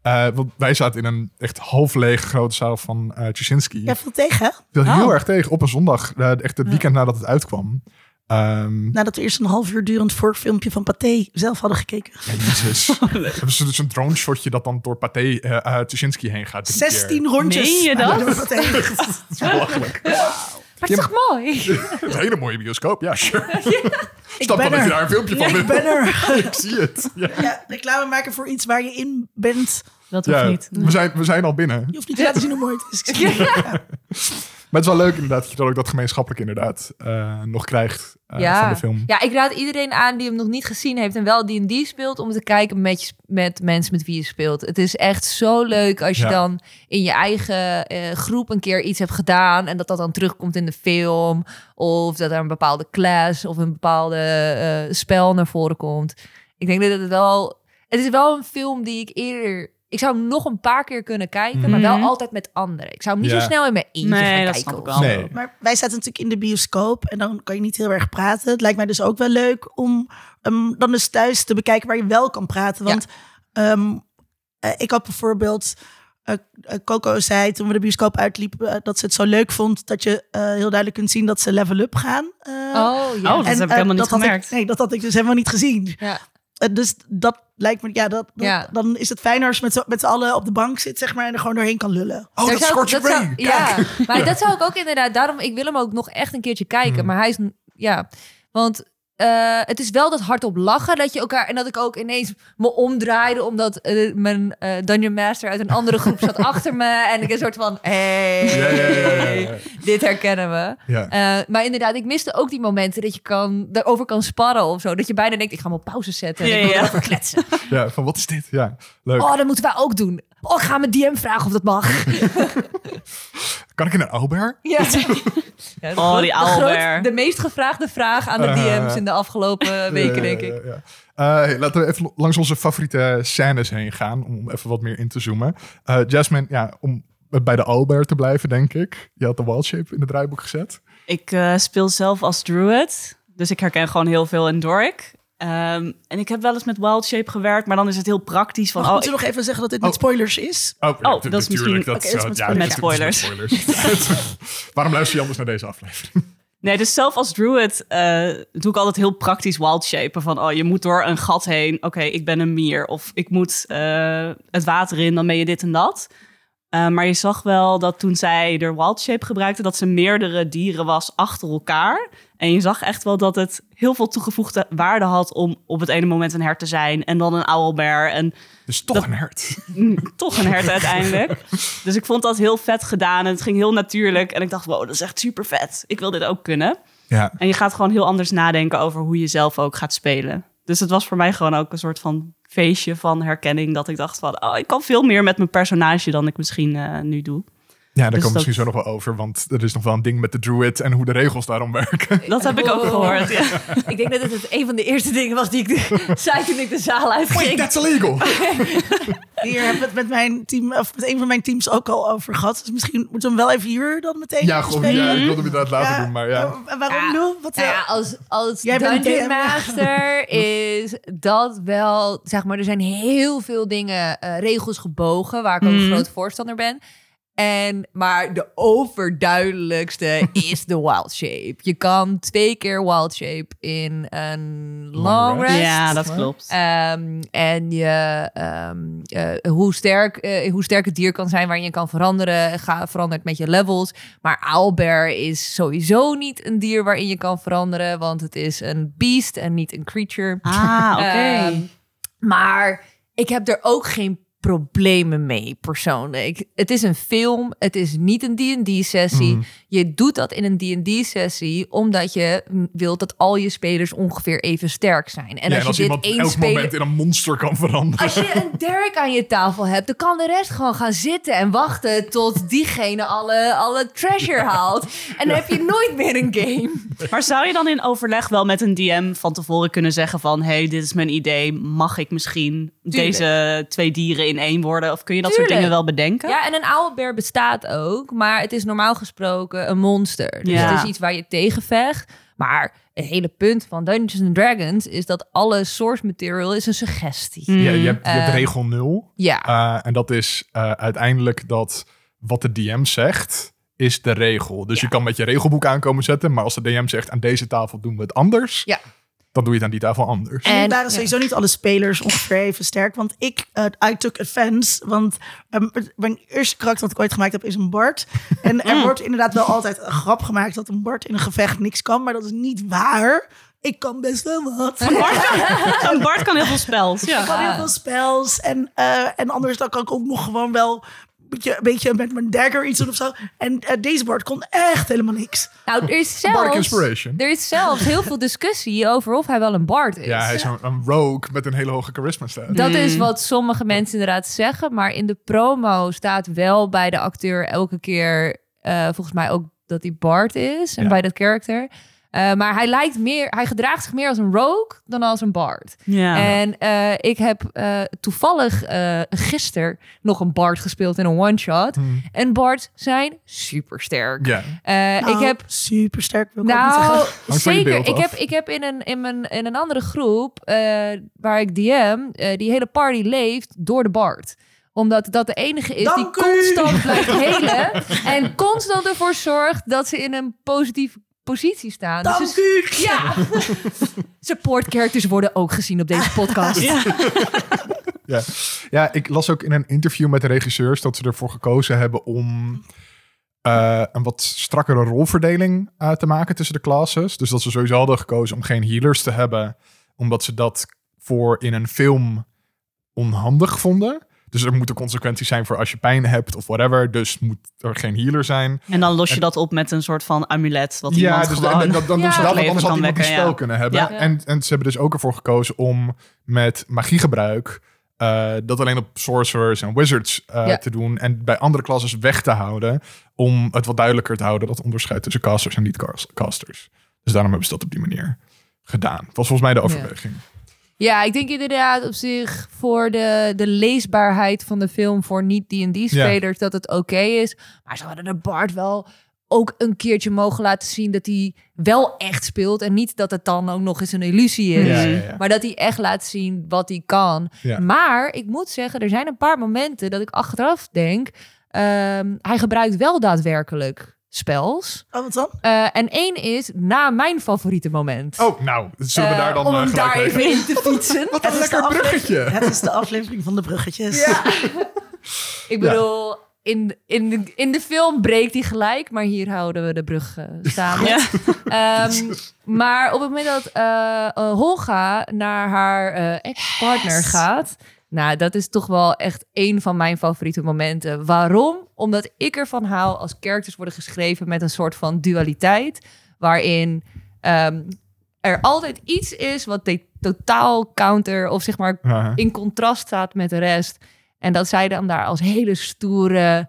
C: Eh, want wij zaten in een echt half lege grote zaal van eh Tuschinski.
A: Jij viel tegen,
C: heel
B: Oh.
C: erg tegen op een zondag. echt het weekend nadat het uitkwam. Ehm
A: Nadat we eerst een half uur durend voorfilmpje van Pathé zelf hadden gekeken.
C: ja, jezus. Hebben ze dus een drone shotje dat dan door Pathé eh uh, Tuschinski heen gaat. drie keer.
A: 16 rondjes.
B: Meen je dat?
C: Dat is belachelijk.
D: Maar het is toch mooi?
C: Het is een hele mooie bioscoop, ja, sure. Stap
A: ben
C: dan dat
A: er.
C: je daar een filmpje van
A: Ja, ik ben er.
C: Ik zie het. Ja.
A: Ja, reclame maken voor iets waar je in bent.
B: Dat hoeft
C: Ja,
B: niet.
C: we, zijn, we zijn al binnen.
A: Je hoeft niet te laten zien hoe mooi het is. Ja.
C: Maar het is wel leuk inderdaad dat je dan ook dat gemeenschappelijk inderdaad eh, nog krijgt eh, van de film.
D: Ja, ik raad iedereen aan die hem nog niet gezien heeft en wel D&D speelt, om te kijken met, je- met mensen met wie je speelt. Het is echt zo leuk als je
C: Ja.
D: dan in je eigen eh, groep een keer iets hebt gedaan en dat dat dan terugkomt in de film. Of dat er een bepaalde class of een bepaalde eh, spel naar voren komt. Ik denk dat het wel... Het is wel een film die ik eerder... Ik zou hem nog een paar keer kunnen kijken, maar wel
B: Mhm.
D: altijd met anderen. Ik zou hem niet
C: Ja.
D: zo snel in mijn eentje
B: Nee,
D: gaan
B: dat
D: kijken.
B: snap ik
D: of
B: wel.
D: zo.
C: Nee.
A: Maar wij zaten natuurlijk in de bioscoop en dan kan je niet heel erg praten. Het lijkt mij dus ook wel leuk om hem dan dus thuis te bekijken waar je wel kan praten. Want ehm, eh, ik had bijvoorbeeld eh, eh, Coco zei toen we de bioscoop uitliepen... dat ze het zo leuk vond dat je eh, heel duidelijk kunt zien dat ze level up gaan. eh.
D: Oh, ja.
B: Oh, dat heb ik helemaal niet
A: dat
B: gemerkt.
A: Ik, nee, dat had ik dus helemaal niet gezien.
D: ja.
A: Eh, dus dat lijkt me, ja, dat, dat-
D: Ja.
A: dan is het fijner als je met, z'n- met z'n allen op de bank zit, zeg maar, en er gewoon doorheen kan lullen.
C: Oh,
D: Daar
C: dat
D: zou-
C: Scorch
D: dat zou-. Ja, maar dat zou ik ook inderdaad. Daarom, ik wil hem ook nog echt een keertje kijken.
C: Mm.
D: Maar hij is, ja, want eh, het is wel dat hardop lachen dat je elkaar en dat ik ook ineens me omdraaide omdat eh, mijn eh, Dungeon Master uit een andere groep zat achter me en ik een soort van, hey,
C: Ja, ja, ja, ja, ja.
D: dit herkennen we.
C: Ja.
D: Eh, maar inderdaad, ik miste ook die momenten dat je kan daarover kan sparren of zo, dat je bijna denkt, ik ga hem op pauze zetten en
B: Ja,
D: ik wil
B: ja.
D: erover kletsen.
C: ja, van wat is dit? Ja, leuk.
D: Oh, dat moeten wij ook doen. Oh, ik ga mijn DM vragen of dat mag.
C: Kan ik in een Owlbear?
D: Ja. Ja, de
B: Oh,
D: groot-
B: die
D: de groot-
B: owlbear.
D: De meest gevraagde vraag aan de
C: Eh,
D: DM's in de afgelopen weken, denk ik.
C: Ja, ja, ja. Eh, laten we even langs onze favoriete scènes heen gaan, om even wat meer in te zoomen. Eh, Jasmine, ja, om bij de Owlbear te blijven, denk ik. Je had de Wild Shape in het draaiboek gezet.
B: Ik eh, speel zelf als druid, dus ik herken gewoon heel veel in Doric. Ehm, en ik heb wel eens met Wild Shape gewerkt, maar dan is het heel praktisch van...
A: Mag
B: Oh,
A: moeten we nog even zeggen dat dit met
C: Oh.
A: spoilers is?
C: Oh,
B: Oh, dat is misschien-
C: Dat,
A: Oké, dat is met
C: ja,
A: spoilers.
B: Met.
C: Waarom luister je anders naar deze aflevering?
B: Nee, dus zelf als druid eh, doe ik altijd heel praktisch wild shapen. Van, oh, je moet door een gat heen. Oké, ik ben een mier. Of ik moet eh, het water in, dan ben je dit en dat. Eh, maar je zag wel dat toen zij er wild shape gebruikte... dat ze meerdere dieren was achter elkaar. En je zag echt wel dat het heel veel toegevoegde waarde had... om op het ene moment een hert te zijn en dan een owlbear... en
C: Dus toch een hert.
B: mm, toch een hert uiteindelijk. Dus ik vond dat heel vet gedaan en het ging heel natuurlijk. En ik dacht, wow, dat is echt super vet. Ik wil dit ook kunnen.
C: Ja,
B: En je gaat gewoon heel anders nadenken over hoe je zelf ook gaat spelen. Dus het was voor mij gewoon ook een soort van feestje van herkenning. Dat ik dacht van, oh, ik kan veel meer met mijn personage dan ik misschien eh, nu doe.
C: Ja daar
B: Dus
C: komt
B: dat-
C: misschien zo nog wel over. Want er is nog wel een ding met de druid en hoe de regels daarom werken.
B: Dat heb ik ook
D: Oh.
B: gehoord. Ja.
D: Ik denk dat het het een van de eerste dingen was die ik de- zei toen ik de zaal
C: Wait,
D: uitging.
C: that's illegal.
A: Hier hebben we het met mijn team, of met een van mijn teams ook al over gehad. Dus misschien moeten we hem wel even hier dan meteen
C: Ja, gewoon, ja, ik wilde hem inderdaad laten
A: Ja,
C: doen, maar ja.
A: wa- Waarom
D: Ja.
A: nu? Wat,
D: Nou
A: eh,
D: ja, als, als
A: Jij bent
D: Dungeon
A: DM.
D: Master is dat wel, zeg maar, er zijn heel veel dingen, eh, regels gebogen, waar ik ook een
B: Mhm.
D: groot voorstander ben. En, maar de overduidelijkste is de wild shape. Je kan twee keer wild shape in een long,
C: rest.
B: ja, dat klopt.
D: Ehm, en je, ehm, eh, hoe, sterk, eh, hoe sterk het dier kan zijn waarin je kan veranderen, ga, verandert met je levels. Maar owlbear is sowieso niet een dier waarin je kan veranderen, want het is een beast en niet een creature.
B: Ah, oké.
D: Ehm, maar ik heb er ook geen problemen mee persoonlijk. Het is een film, het is niet een D&D-sessie.
C: Mhm.
D: Je doet dat in een D&D-sessie omdat je wilt dat al je spelers ongeveer even sterk zijn. En
C: ja,
D: als
C: en als
D: je dit
C: iemand
D: één
C: elk
D: speler...
C: moment in een monster kan veranderen.
D: Als je een Derek aan je tafel hebt, dan kan de rest gewoon gaan zitten en wachten tot diegene alle, alle treasure haalt. En dan heb je nooit meer een game.
B: Maar zou je dan in overleg wel met een DM van tevoren kunnen zeggen van... hey, dit is mijn idee, mag ik misschien deze twee dieren in één worden? Of kun je dat soort dingen wel bedenken?
D: Ja, en een owlbear bestaat ook, maar het is normaal gesproken een monster. Dus
B: Ja.
D: het is iets waar je tegen vecht. Maar het hele punt van Dungeons and Dragons is dat alle source material is een suggestie.
B: Mm.
C: Ja, je hebt, je hebt
D: Eh,
C: regel 0.
D: Ja,
C: Eh, en dat is eh, uiteindelijk dat wat de DM zegt, is de regel. Dus je kan met je regelboek aankomen zetten, maar als de DM zegt aan deze tafel doen we het anders,
D: Ja.
C: Dan doe je het aan die tafel anders.
A: En waren sowieso niet alle spelers ongeveer even sterk. Want ik, eh I took offense. Want ehm, mijn eerste karakter dat ik ooit gemaakt heb is een Bart. En er wordt inderdaad wel altijd een grap gemaakt dat een Bart in een gevecht niks kan. Maar dat is niet waar. Ik kan best wel wat.
B: Een Bart kan heel veel spels.
A: Ik
B: Ja.
A: kan heel veel spels. En, eh, en anders dan kan ik ook nog gewoon wel beetje, een beetje met mijn dagger iets doen of zo. En eh, deze Bart kon echt helemaal niks.
D: nou, er is zelfs,
C: Inspiration.
D: er is zelfs heel veel discussie over of hij wel een bard is.
C: Ja, hij is een, een rogue met een hele hoge charisma staat.
D: Dat is
B: Mm.
D: wat sommige mensen inderdaad zeggen. Maar in de promo staat wel bij de acteur elke keer... eh, volgens mij ook dat hij Bart is. En
C: Ja.
D: bij dat karakter. Eh, maar hij lijkt meer... Hij gedraagt zich meer als een rogue dan als een Bard.
B: Ja.
D: En eh, ik heb eh, toevallig eh gisteren nog een Bard gespeeld in een one-shot.
C: Hmm.
D: En Bards zijn super sterk.
C: Ja,
D: ik heb
A: super sterk. Wil ik ook niet
D: nou,
C: je
D: zeker. Ik heb, ik heb in, een, in, mijn, in een andere groep eh, waar ik DM, eh, die hele party leeft door de Bard Omdat dat de enige is
A: Dank
D: die
A: u.
D: constant blijft helen. en constant ervoor zorgt dat ze in een positieve positie staan. Dus
A: Dank
D: het-
A: u.
D: Ja. Support characters worden ook gezien op deze podcast.
B: Ja.
C: Ja. ja, ik las ook in een interview met de regisseurs dat ze ervoor gekozen hebben om eh, een wat strakkere rolverdeling eh, te maken tussen de classes. Dus dat ze sowieso hadden gekozen om geen healers te hebben, omdat ze dat voor in een film onhandig vonden. Dus er moeten consequenties zijn voor als je pijn hebt of whatever. Dus moet er geen healer zijn.
B: En dan los je
C: En-
B: dat op met een soort van amulet. Wat
C: Ja,
B: iemand
C: dus
B: gewoon...
C: dan, dan, dan
D: Ja.
C: doen ze dat, want anders had
B: kan
C: iemand die spel
B: ja.
C: kunnen hebben.
B: Ja.
C: En, en ze hebben dus ook ervoor gekozen om met magiegebruik eh, dat alleen op sorcerers en wizards eh,
D: Ja.
C: te doen en bij andere klasses weg te houden om het wat duidelijker te houden dat onderscheid tussen casters en niet-casters. Dus daarom hebben ze dat op die manier gedaan. Dat was volgens mij de overweging.
D: Ja, ik denk inderdaad op zich voor de, de leesbaarheid van de film voor niet-D&D-spelers dat het oké is. Maar ze hadden de Bart wel ook een keertje mogen laten zien dat hij wel echt speelt. En niet dat het dan ook nog eens een illusie is.
C: Ja, ja, ja.
D: Maar dat hij echt laat zien wat hij kan.
C: Ja.
D: Maar ik moet zeggen, er zijn een paar momenten dat ik achteraf denk... ehm, hij gebruikt wel daadwerkelijk spels.
A: Oh, wat dan?
D: Eh, en één is na mijn favoriete moment.
C: Oh, nou, zullen we
D: Eh,
C: daar dan
D: om
C: eh,
D: daar even in te fietsen.
C: Wat een
A: Het is de
C: lekker
A: aflevering-
C: bruggetje.
A: Het is de aflevering van de bruggetjes.
D: Ja. Ik bedoel, in, in, de, in de film breekt hij gelijk, maar hier houden we de brug.
B: Ja.
D: Ehm, maar op het moment dat Holga naar haar eh, ex-partner gaat... Nou, dat is toch wel echt een van mijn favoriete momenten. Waarom? Omdat ik ervan hou als characters worden geschreven met een soort van dualiteit. Waarin ehm, er altijd iets is wat de totaal counter of zeg maar in contrast staat met de rest. En dat zij dan daar als hele stoere,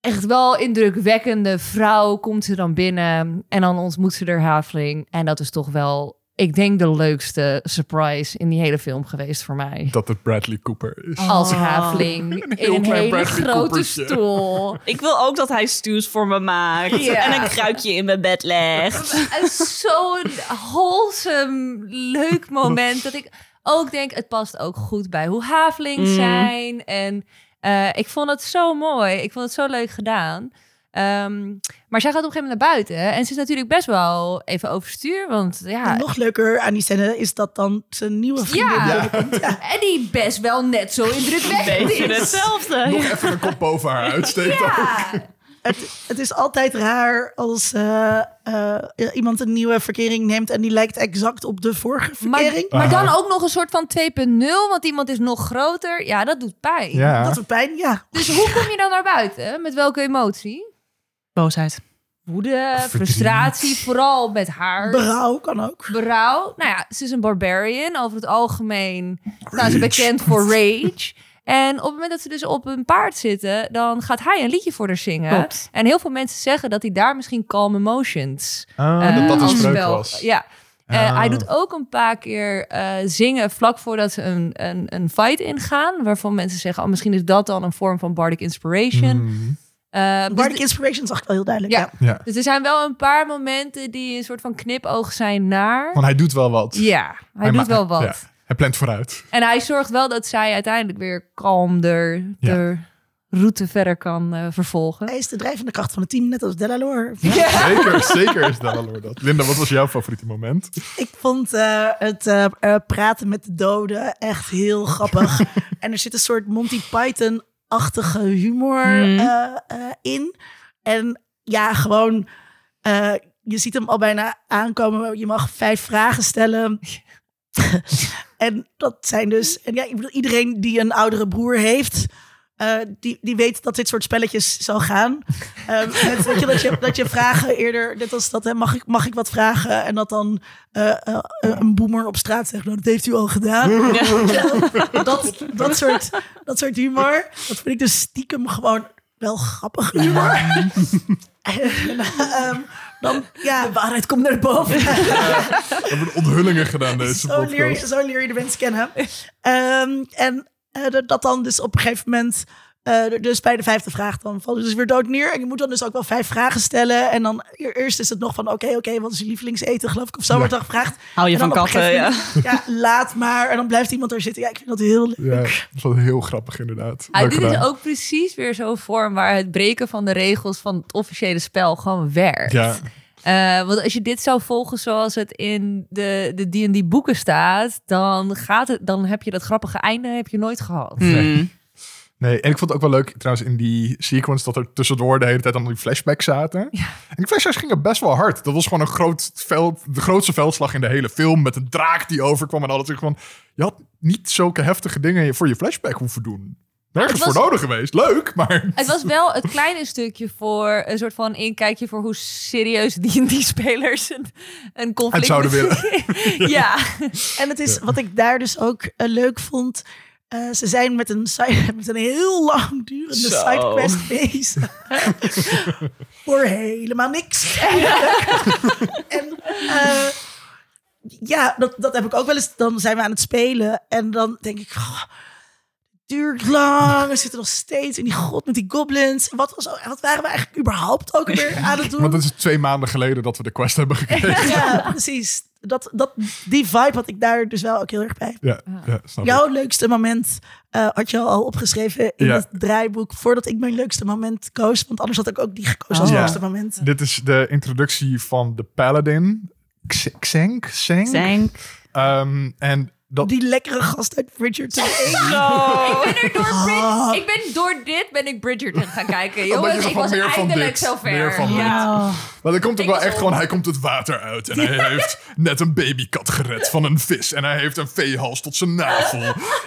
D: echt wel indrukwekkende vrouw komt ze dan binnen. En dan ontmoet ze er Haveling. En dat is toch wel, ik denk, de leukste surprise in die hele film geweest voor mij.
C: Dat het Bradley Cooper is.
D: Als
B: Oh.
D: Haveling
C: Een
D: in een hele
C: Bradley
D: grote
C: Coopertje.
D: stoel.
B: Ik wil ook dat hij stews voor me maakt. En een kruikje in mijn bed legt.
D: En Zo'n wholesome, leuk moment. Dat ik ook denk, het past ook goed bij hoe Haveling
B: Mm.
D: zijn. En eh, ik vond het zo mooi. Ik vond het zo leuk gedaan. Ehm, maar zij gaat op een gegeven moment naar buiten. En ze is natuurlijk best wel even overstuur. Want ja,
A: En nog leuker aan die scène is dat dan zijn nieuwe vriendin
D: Ja. en die best wel net zo indrukwekkend is.
B: hetzelfde.
C: Nog even een kop boven haar uitsteekt.
D: Ja.
A: Het, het is altijd raar als eh, eh, iemand een nieuwe verkering neemt en die lijkt exact op de vorige
D: Maar,
A: verkering.
D: maar dan
C: Aha.
D: ook nog een soort van 2.0, want iemand is nog groter. Ja, dat doet pijn.
C: Ja.
A: Dat doet pijn, ja.
D: Dus hoe kom je dan naar buiten? Met welke emotie?
B: Boosheid.
D: Woede, frustratie, vooral met haar.
A: Berouw kan ook.
D: Berouw. Nou ja, ze is een barbarian. Over het algemeen staan ze bekend voor rage. En op het moment dat ze dus op een paard zitten, dan gaat hij een liedje voor haar zingen.
B: Klopt.
D: En heel veel mensen zeggen dat hij daar misschien calm emotions
C: Ah,
D: eh,
C: dat dat een spreuk was.
D: Ja. Eh,
C: Ah.
D: Hij doet ook een paar keer eh, zingen vlak voordat ze een, een, een fight ingaan. Waarvan mensen zeggen, oh, misschien is dat dan een vorm van bardic inspiration.
C: Mhm.
D: Dus
A: Bardic
D: de-
A: Inspiration zag ik wel heel duidelijk.
D: Ja.
A: Ja.
C: Ja,
D: dus er zijn wel een paar momenten die een soort van knipoog zijn naar.
C: want hij doet wel wat.
D: Ja, hij, doet wel wat.
C: ja, hij plant vooruit.
D: En hij zorgt wel dat zij uiteindelijk weer kalmder
C: Ja.
D: de route verder kan eh, vervolgen.
A: Hij is de drijvende kracht van het team, net als Delalore.
C: Zeker, zeker is Delaloor dat. Linda, wat was jouw favoriete moment?
A: Ik vond eh, het praten met de doden echt heel grappig. en er zit een soort Monty Python-achtige humor
B: Mhm.
A: eh, eh, in. En ja, gewoon, eh, je ziet hem al bijna aankomen. Je mag vijf vragen stellen. en dat zijn dus, en ja, ik bedoel, iedereen die een oudere broer heeft. Eh, die, die weet dat dit soort spelletjes zal gaan. Eh, met, weet je, dat, je, dat je vragen eerder, net als dat, hè, mag, ik, mag ik wat vragen? En dat dan eh, eh, een boemer op straat zegt, nou, dat heeft u al gedaan. dat, dat, soort, dat soort humor, dat vind ik dus stiekem gewoon wel grappig humor. en, ehm, dan, ja, de waarheid komt naar boven.
C: We hebben onthullingen gedaan deze
A: zo, leer je, zo leer je de mensen kennen. Ehm, en eh, dat- dan dus op een gegeven moment... eh, dus bij de vijfde vraag dan vallen ze dus weer dood neer. En je moet dan dus ook wel vijf vragen stellen. En dan e- eerst is het nog van, oké, oké, wat is je lievelingseten, geloof ik, of zo wordt dan gevraagd.
B: Hou je van katten, ja.
A: ja, laat maar. En dan blijft iemand er zitten. Ja, ik vind dat heel leuk.
C: Ja, dat is wel heel grappig inderdaad.
D: Ah, dit is ook precies weer zo'n vorm waar het breken van de regels van het officiële spel gewoon werkt.
C: Ja,
D: Eh, want als je dit zou volgen zoals het in de de D&D boeken staat, dan, gaat het, dan heb je dat grappige einde heb je nooit gehad.
B: Hmm.
C: nee. En ik vond het ook wel leuk trouwens in die sequence dat er tussendoor de hele tijd allemaal die flashbacks zaten. En die flashbacks gingen best wel hard. Dat was gewoon een groot veld, de grootste veldslag in de hele film met een draak die overkwam en alles. Gewoon, je had niet zulke heftige dingen voor je flashback hoeven doen. Nergens
D: Het was-
C: voor nodig geweest. Leuk, maar...
D: Het was wel het kleine stukje voor een soort van inkijkje voor hoe serieus D&D-spelers een, een conflict...
C: Het zouden willen.
D: ja.
A: En het is wat ik daar dus ook eh, leuk vond. eh, ze zijn met een, met een heel lang durende
B: Zo.
A: sidequest bezig. Voor helemaal niks. eigenlijk. en eh, ja, dat, dat heb ik ook wel eens. Dan zijn we aan het spelen. En dan denk ik. "Goh, duurt lang. We zitten nog steeds in die god met die goblins. Wat, was, wat waren we eigenlijk überhaupt ook weer aan het doen?
C: Want het is twee maanden geleden dat we de quest hebben gekregen.
A: Ja, precies. Dat, dat, die vibe had ik daar dus wel ook heel erg bij.
C: Ja, ja snap ik.
A: Jouw leukste moment eh, had je al opgeschreven in
C: Ja.
A: het draaiboek voordat ik mijn leukste moment koos. Want anders had ik ook die gekozen als
C: Oh. Ja.
A: leukste moment.
C: Dit is de introductie van de Paladin. Xenk? Xenk? Ehm, en dat...
A: Die lekkere gast uit Bridgerton.
D: Ik ben er door
A: Ah.
D: Brid- ik ben door dit ben ik Bridgerton gaan kijken.
C: Je
D: Jongens, ik
C: van
D: was eindelijk
C: dit,
D: zover.
C: meer van dit.
B: Ja.
C: Maar er komt ook wel echt gewoon... Hij komt het water uit en hij heeft net een babykat gered van een vis. En hij heeft een veehals tot zijn navel.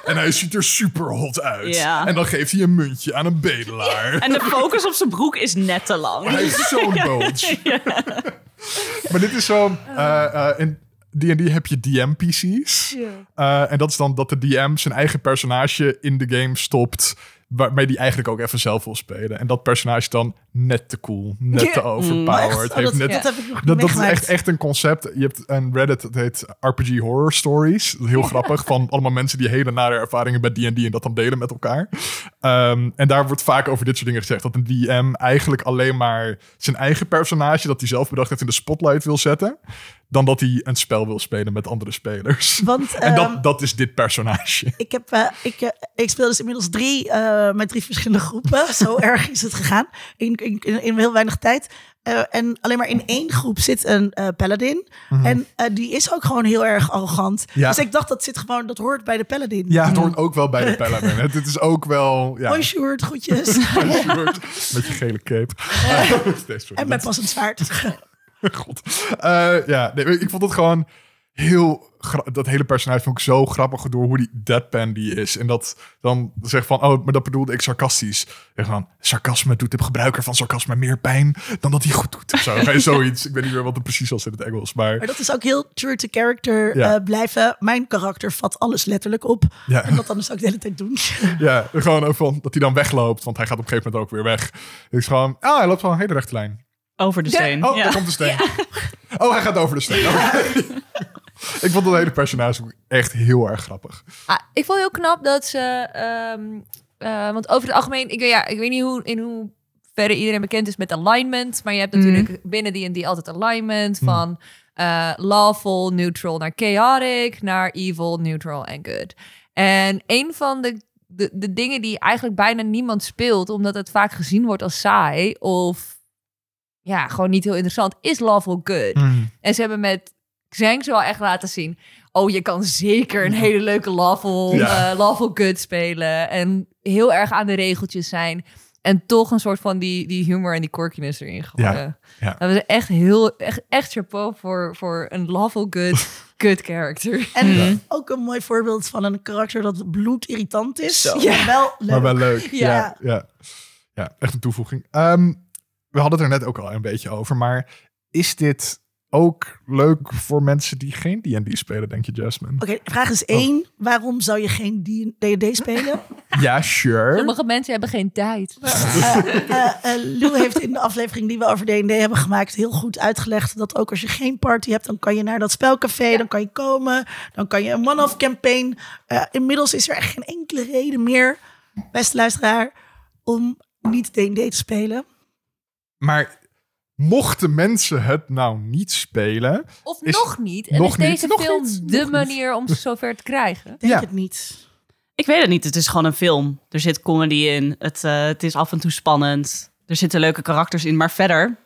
C: En hij ziet er super hot uit.
B: Ja.
C: En dan geeft hij een muntje aan een bedelaar.
B: En de focus op zijn broek is net te lang.
C: Hij heeft zo'n bulge. maar dit is zo... eh, eh, in D&D heb je DM-PC's. Eh, en dat is dan dat de DM zijn eigen personage in de game stopt... waarmee die eigenlijk ook even zelf wil spelen. En dat personage dan net te cool, net te overpowered.
A: Oh, echt? Oh,
C: heeft
A: dat,
C: net
A: dat heb ik nog
C: dat, dat is echt, echt een concept. Je hebt een Reddit, dat heet RPG Horror Stories. Heel grappig, van allemaal mensen die hele nare ervaringen bij D&D en dat dan delen met elkaar. Ehm, en daar wordt vaak over dit soort dingen gezegd. Dat een DM eigenlijk alleen maar zijn eigen personage, dat hij zelf bedacht heeft, in de spotlight wil zetten. Dan dat hij een spel wil spelen met andere spelers.
A: Want
C: En
A: ehm,
C: dat, dat is dit personage.
A: ik, heb, eh, ik, eh, ik speel dus inmiddels drie eh, met drie verschillende groepen. Zo erg is het gegaan. In, in, in, heel weinig tijd. En alleen maar in één groep zit een paladin. En eh, die is ook gewoon heel erg arrogant.
C: Mhm. Ja.
A: Dus ik dacht, dat zit gewoon, dat hoort bij de paladin.
C: Ja, het hoort ook wel bij de Paladin. Het het is ook wel... Ja,
A: Hoi Sjoerd, groetjes.
C: met je gele cape.
A: En
C: dat-
A: met passend zwaard.
C: God. Eh, ja, nee, ik vond het gewoon heel... Dat hele personage vond ik zo grappig door hoe die deadpan die is. En dat dan zegt van, oh, maar dat bedoelde ik sarcastisch. En van, sarcasme doet de gebruiker van sarcasme meer pijn dan dat hij goed doet. Of zo. Zoiets. Ik weet niet meer wat het precies was in het Engels, maar...
A: Maar dat is ook heel true to character
C: Ja.
A: eh, blijven. Mijn karakter vat alles letterlijk op.
C: Ja.
A: En dat dan dus ook de hele tijd doen.
C: Ja, gewoon ook van dat hij dan wegloopt, want hij gaat op een gegeven moment ook weer weg. Het is gewoon, ah, hij loopt wel een hele rechte lijn.
B: Over de steen.
C: Oh,
B: ja.
C: daar komt de steen. Oh, hij gaat over de steen. Ik vond dat hele personage echt heel erg grappig.
D: Ah, ik vond heel knap dat ze... ehm, eh, want over het algemeen... Ik, ja, ik weet niet hoe, in hoeverre iedereen bekend is met alignment. Maar je hebt natuurlijk binnen D&D altijd alignment van... eh, lawful, neutral naar chaotic, naar evil, neutral en good. En een van de, de, de dingen die eigenlijk bijna niemand speelt... omdat het vaak gezien wordt als saai of... Ja, gewoon niet heel interessant, is lawful good. En ze hebben met zo al echt laten zien. Oh, je kan zeker een hele leuke lawful,
C: Ja.
D: eh, lawful good spelen. En heel erg aan de regeltjes zijn. En toch een soort van die, die humor en die quirkiness erin gooien.
C: ja.
D: Dat was echt heel, echt, echt chapeau voor, voor een lawful good, good character.
A: En ook een mooi voorbeeld van een karakter dat bloedirritant is.
B: Zo.
A: Maar wel leuk.
C: Maar wel leuk.
A: Ja.
C: Ja, ja. ja echt een toevoeging. Ehm, we hadden het er net ook al een beetje over, maar is dit ook leuk voor mensen die geen D&D spelen, denk je, Jasmine?
A: Oké, vraag is
C: Oh.
A: één. Waarom zou je geen D&D spelen?
C: Ja, sure.
D: Sommige mensen hebben geen tijd.
A: Eh, eh, Lou heeft in de aflevering die we over D&D hebben gemaakt heel goed uitgelegd dat ook als je geen party hebt, dan kan je naar dat spelcafé, dan kan je komen, dan kan je een one-off campaign. Eh, inmiddels is er echt geen enkele reden meer, beste luisteraar, om niet D&D te spelen.
C: Maar mochten mensen het nou niet spelen...
D: Of
C: Is-
D: nog niet. En
C: nog
D: is deze film
C: niet,
D: de manier om ze zover te krijgen?
A: Denk
C: Ja.
A: het niet.
B: Ik weet het niet. Het is gewoon een film. Er zit comedy in. Het, eh, het is af en toe spannend. Er zitten leuke karakters in. Maar verder,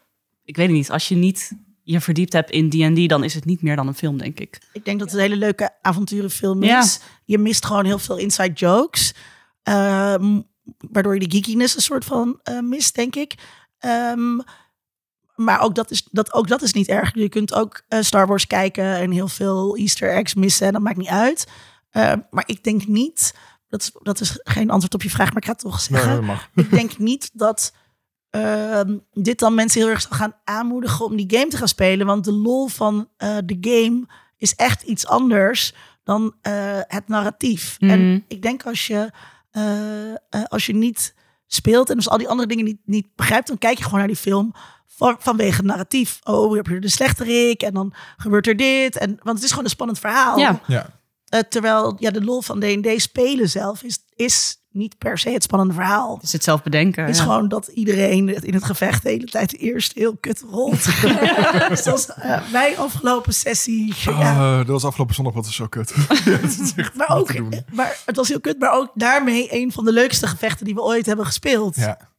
B: ik weet het niet. Als je niet je verdiept hebt in D&D, dan is het niet meer dan een film, denk ik.
A: Ik denk dat het een hele leuke avonturenfilm
B: Ja.
A: is. Je mist gewoon heel veel inside jokes. ehm, waardoor je de geekiness een soort van eh, mist, denk ik. Ehm, maar ook dat, is, dat, ook dat is niet erg. Je kunt ook eh, Star Wars kijken en heel veel easter eggs missen. En dat maakt niet uit. Eh, maar ik denk niet... Dat is, dat is geen antwoord op je vraag, maar ik ga het toch zeggen.
C: Nee,
A: ik denk niet dat ehm, dit dan mensen heel erg zal gaan aanmoedigen om die game te gaan spelen. Want de lol van eh, de game is echt iets anders dan eh, het narratief.
B: Mhm.
A: En ik denk als je, als je niet speelt en dus al die andere dingen niet, niet begrijpt, dan kijk je gewoon naar die film van, vanwege het narratief. Oh, je hebt hier de slechterik en dan gebeurt er dit. En, want het is gewoon een spannend verhaal.
B: Ja.
C: Ja.
A: Eh, terwijl ja, de lol van D&D spelen zelf is, is niet per se het spannende verhaal.
B: Is het zelf bedenken.
A: Het is
B: ja.
A: gewoon dat iedereen in het gevecht de hele tijd eerst heel kut rolt. dus dat was eh, mijn afgelopen sessie. Ja.
C: Ah, dat was afgelopen zondag wat is zo kut. ja, dat is echt
A: Maar ook, maar het was heel kut, maar ook daarmee een van de leukste gevechten die we ooit hebben gespeeld.
C: Ja.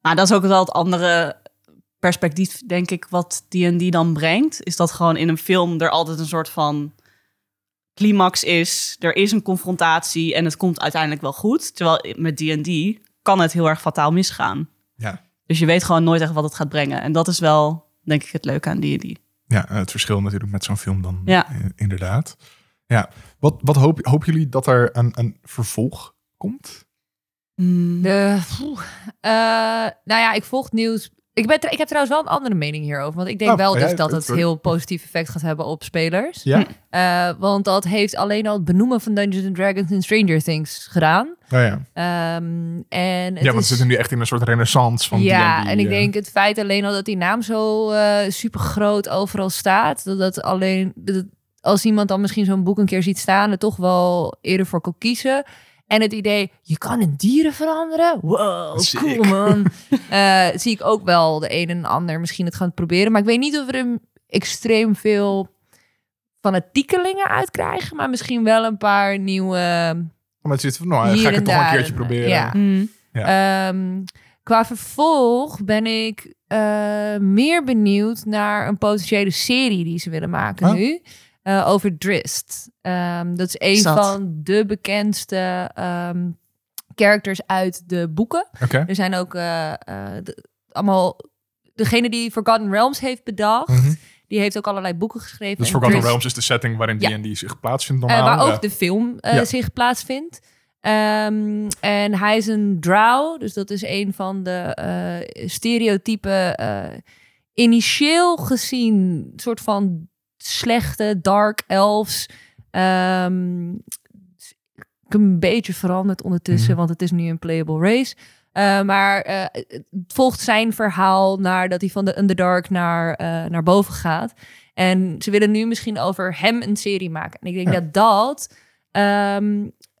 B: Maar dat is ook wel het andere perspectief, denk ik, wat D&D dan brengt. Is dat gewoon in een film er altijd een soort van climax is. Er is een confrontatie en het komt uiteindelijk wel goed. Terwijl met D&D kan het heel erg fataal misgaan.
C: Ja.
B: Dus je weet gewoon nooit echt wat het gaat brengen. En dat is wel, denk ik, het leuke aan D&D.
C: ja, het verschil natuurlijk met zo'n film dan
B: Ja.
C: eh, inderdaad. Ja, wat, wat hoop, hopen jullie dat er een, een vervolg komt?
D: De. Eh, nou ja, ik volg het nieuws. Ik, ben, ik heb trouwens wel een andere mening hierover. Want ik denk
C: Oh,
D: wel
C: ja,
D: dus dat het heel positief effect gaat hebben op spelers.
C: Ja?
D: Eh, want dat heeft alleen al het benoemen van Dungeons and Dragons in Stranger Things gedaan.
C: Oh, ja.
D: Ehm, en het
C: ja, want we
D: is-
C: zitten nu echt in een soort renaissance van
D: ja, en ik
C: eh.
D: denk het feit alleen al dat die naam zo eh super groot overal staat. Dat dat alleen, dat als iemand dan misschien zo'n boek een keer ziet staan, er toch wel eerder voor kan kiezen. En het idee, je kan in dieren veranderen? Wow,
C: Sick.
D: cool man. Eh, zie ik ook wel de een en ander misschien het gaan proberen. Maar ik weet niet of we er extreem veel fanatiekelingen uit krijgen. Maar misschien wel een paar nieuwe
C: Maar het zit van, nou, ga ik
D: en
C: het toch wel een
D: daar
C: keertje proberen.
D: Ja.
B: Mm.
D: Ehm, qua vervolg ben ik eh, meer benieuwd naar een potentiële serie die ze willen maken nu. Eh, over Drist. Ehm, dat is een van de bekendste ehm, characters uit de boeken. Er zijn ook eh, eh, de- allemaal... Degene die Forgotten Realms heeft bedacht...
C: Mhm.
D: die heeft ook allerlei boeken geschreven.
C: Dus
D: En
C: Forgotten
D: Drist-
C: Realms is de setting waarin
D: Ja.
C: D&D zich plaatsvindt normaal.
D: waar ook
C: Ja.
D: de film eh,
C: Ja.
D: zich plaatsvindt. Ehm, en hij is een drow, dus dat is een van de eh, stereotypen. eh, initieel gezien, soort van slechte dark elves. Ehm, een beetje veranderd ondertussen,
C: Mhm.
D: want het is nu een playable race. Eh, maar eh, het volgt zijn verhaal naar dat hij van de Underdark naar, eh, naar boven gaat. En ze willen nu misschien over hem een serie maken. En ik denk
C: Ja.
D: dat dat ehm,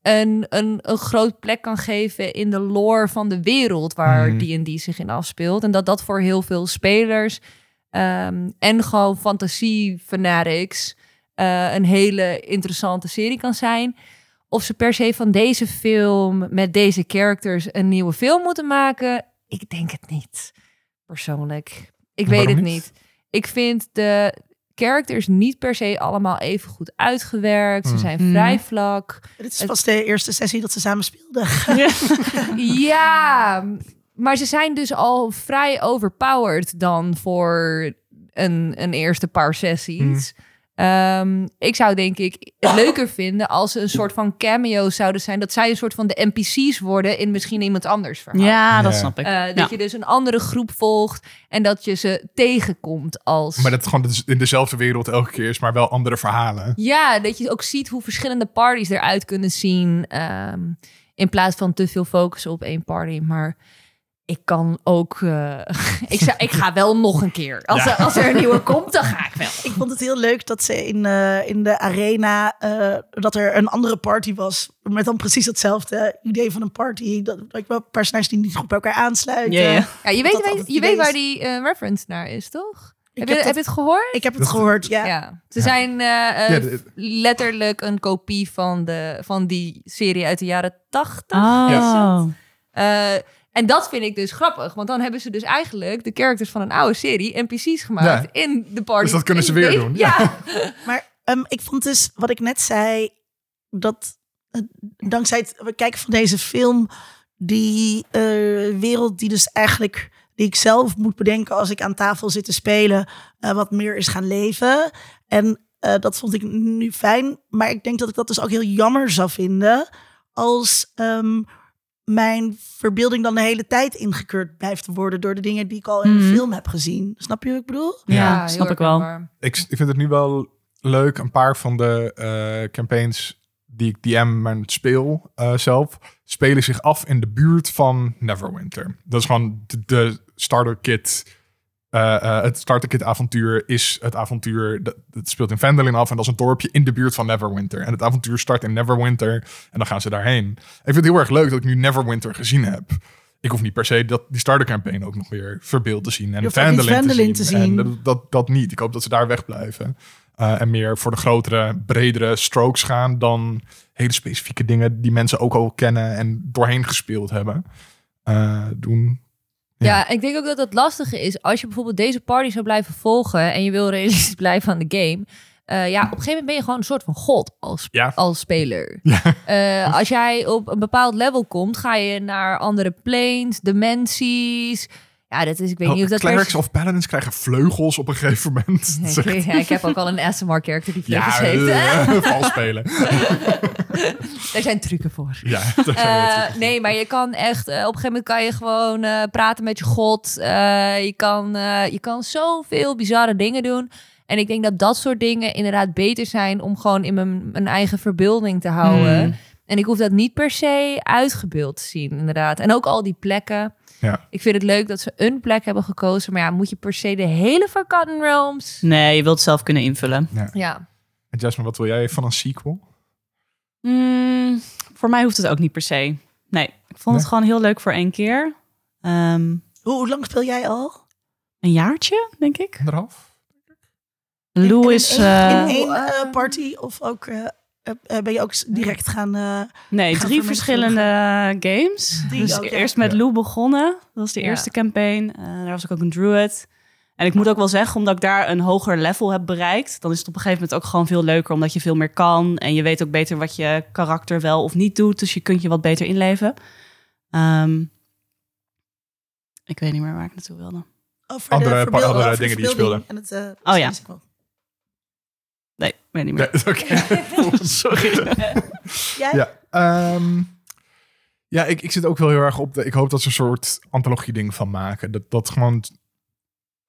D: een, een, een groot plek kan geven in de lore van de wereld waar
C: Mhm.
D: D&D zich in afspeelt. En dat dat voor heel veel spelers ehm, en gewoon fantasie fanatics eh, een hele interessante serie kan zijn. Of ze per se van deze film met deze characters een nieuwe film moeten maken, ik denk het niet. Persoonlijk. Ik weet het
C: niet?
D: niet. Ik vind de characters niet per se allemaal even goed uitgewerkt. Ze
C: Hmm.
D: zijn
B: Hmm.
D: vrij vlak.
A: Dit is
D: Het-
A: pas de eerste sessie dat ze samen speelden.
D: ja, maar ze zijn dus al vrij overpowered dan voor een, een eerste paar sessies. Ehm, ik zou denk ik het leuker vinden als ze een soort van cameo's zouden zijn. Dat zij een soort van de NPC's worden in misschien iemand anders verhaal.
B: Ja, dat
C: Ja.
B: snap ik.
D: Eh, dat
B: Ja.
D: je dus een andere groep volgt en dat je ze tegenkomt als...
C: Maar dat het gewoon in dezelfde wereld elke keer is, maar wel andere verhalen.
D: Ja, dat je ook ziet hoe verschillende parties eruit kunnen zien. ehm, in plaats van te veel focussen op één party. Maar ik kan ook... eh, ik, zou, ik ga wel nog een keer. Als, er, als er een nieuwe komt, dan ga ik wel.
A: Ik vond het heel leuk dat ze in, eh, in de arena, eh, dat er een andere party was. Met dan precies hetzelfde idee van een party. Dat, dat wel personages die niet goed bij elkaar aansluiten.
B: Ja,
D: je weet, je weet waar die eh, reference naar is, toch?
A: Ik
D: Heb je,
A: heb dat-
D: het gehoord?
A: Ik heb het
C: Dat-
A: gehoord, ja.
D: Ja. Ze
C: Ja.
D: zijn
C: Ja, de-
D: letterlijk een kopie van, de, van die serie uit de jaren tachtig.
B: Oh.
D: Eh, en dat vind ik dus grappig, want dan hebben ze dus eigenlijk de characters van een oude serie NPC's gemaakt in de party.
C: Dus dat kunnen ze weer doen,
D: Ja.
A: Maar ehm, ik vond dus, wat ik net zei, dat eh, dankzij het we kijken van deze film, die eh, wereld die dus eigenlijk, die ik zelf moet bedenken als ik aan tafel zit te spelen, eh, wat meer is gaan leven. En eh, dat vond ik nu fijn, maar ik denk dat ik dat dus ook heel jammer zou vinden als ehm, mijn verbeelding dan de hele tijd ingekeurd blijft worden door de dingen die ik al in de
B: Mhm.
A: film heb gezien. Snap je wat ik bedoel?
B: Ja, snap ik wel.
C: ik, ik vind het nu wel leuk. Een paar van de eh, campaigns die ik DM en speel eh, zelf, spelen zich af in de buurt van Neverwinter. Dat is gewoon de, de starter kit. Eh, eh, het starter kit avontuur is het avontuur. Dat, het speelt in Vandalin af en dat is een dorpje in de buurt van Neverwinter. En het avontuur start in Neverwinter en dan gaan ze daarheen. Ik vind het heel erg leuk dat ik nu Neverwinter gezien heb. Ik hoef niet per se dat die starter campaign ook nog weer verbeeld te zien en Vandalin, te
A: te
C: zien.
A: zien.
C: En dat, dat, niet. Ik hoop dat ze daar wegblijven. Eh, en meer voor de grotere, bredere strokes gaan dan hele specifieke dingen die mensen ook al kennen en doorheen gespeeld hebben. doen. Ja.
D: Ik denk ook dat het lastige is als je bijvoorbeeld deze party zou blijven volgen en je wil realistisch blijven aan de game. eh, ja, op een gegeven moment ben je gewoon een soort van god als,
C: Ja.
D: als speler.
C: Ja.
D: Eh, als jij op een bepaald level komt, ga je naar andere planes, dimensies. Ja, dat is, ik weet niet of dat...
C: Clerics of paladins krijgen vleugels op een gegeven moment.
D: Ik, ja, ik heb ook al een ASMR-character die
C: ja,
D: vleugels heeft.
C: eh, vals spelen.
D: Daar zijn trucken voor.
C: Ja,
D: Eh, nee, maar je kan echt... op een gegeven moment kan je gewoon praten met je god. Je, kan, je kan zoveel bizarre dingen doen. En ik denk dat dat soort dingen inderdaad beter zijn... om gewoon in mijn, mijn eigen verbeelding te houden.
B: Hmm.
D: En ik hoef dat niet per se uitgebeeld te zien, inderdaad. En ook al die plekken.
C: Ja.
D: Ik vind het leuk dat ze een plek hebben gekozen. Maar ja, moet je per se de hele Forgotten Realms...
B: Nee, je wilt het zelf kunnen invullen.
D: Ja,
C: En Jasmine, wat wil jij van een sequel?
B: Mm, voor mij hoeft het ook niet per se. Nee, ik vond
C: Nee?
B: het gewoon heel leuk voor één keer. Ehm,
A: Hoe, hoe lang speel jij al?
B: een jaartje, denk ik.
C: Anderhalf?
B: Lou
A: In-
B: is...
A: in,
B: eh,
A: in één
D: eh,
A: party of ook eh, ben je ook direct gaan... eh,
B: nee,
A: gaan
B: drie verschillende games.
A: Die
B: dus
A: ook, ja.
B: eerst met. Lou begonnen. Dat was de
D: Ja.
B: eerste campaign. Eh, daar was ik ook een druid. En ik moet ook wel zeggen, omdat ik daar een hoger level heb bereikt... dan is het op een gegeven moment ook gewoon veel leuker... omdat je veel meer kan. En je weet ook beter wat je karakter wel of niet doet. Dus je kunt je wat beter inleven. Ehm, ik weet niet meer waar ik naartoe wilde.
A: over
C: Andere-
A: de verbeel-
C: andere dingen die je
A: verbeelding En het, eh,
B: Oh ja.
A: sequel.
B: Nee, ik weet niet meer.
C: oké.
B: Sorry.
A: Jij?
C: Ja, ehm, ja ik, ik zit ook wel heel erg op de... Ik hoop dat ze een soort antologie-ding van maken. Dat, dat gewoon...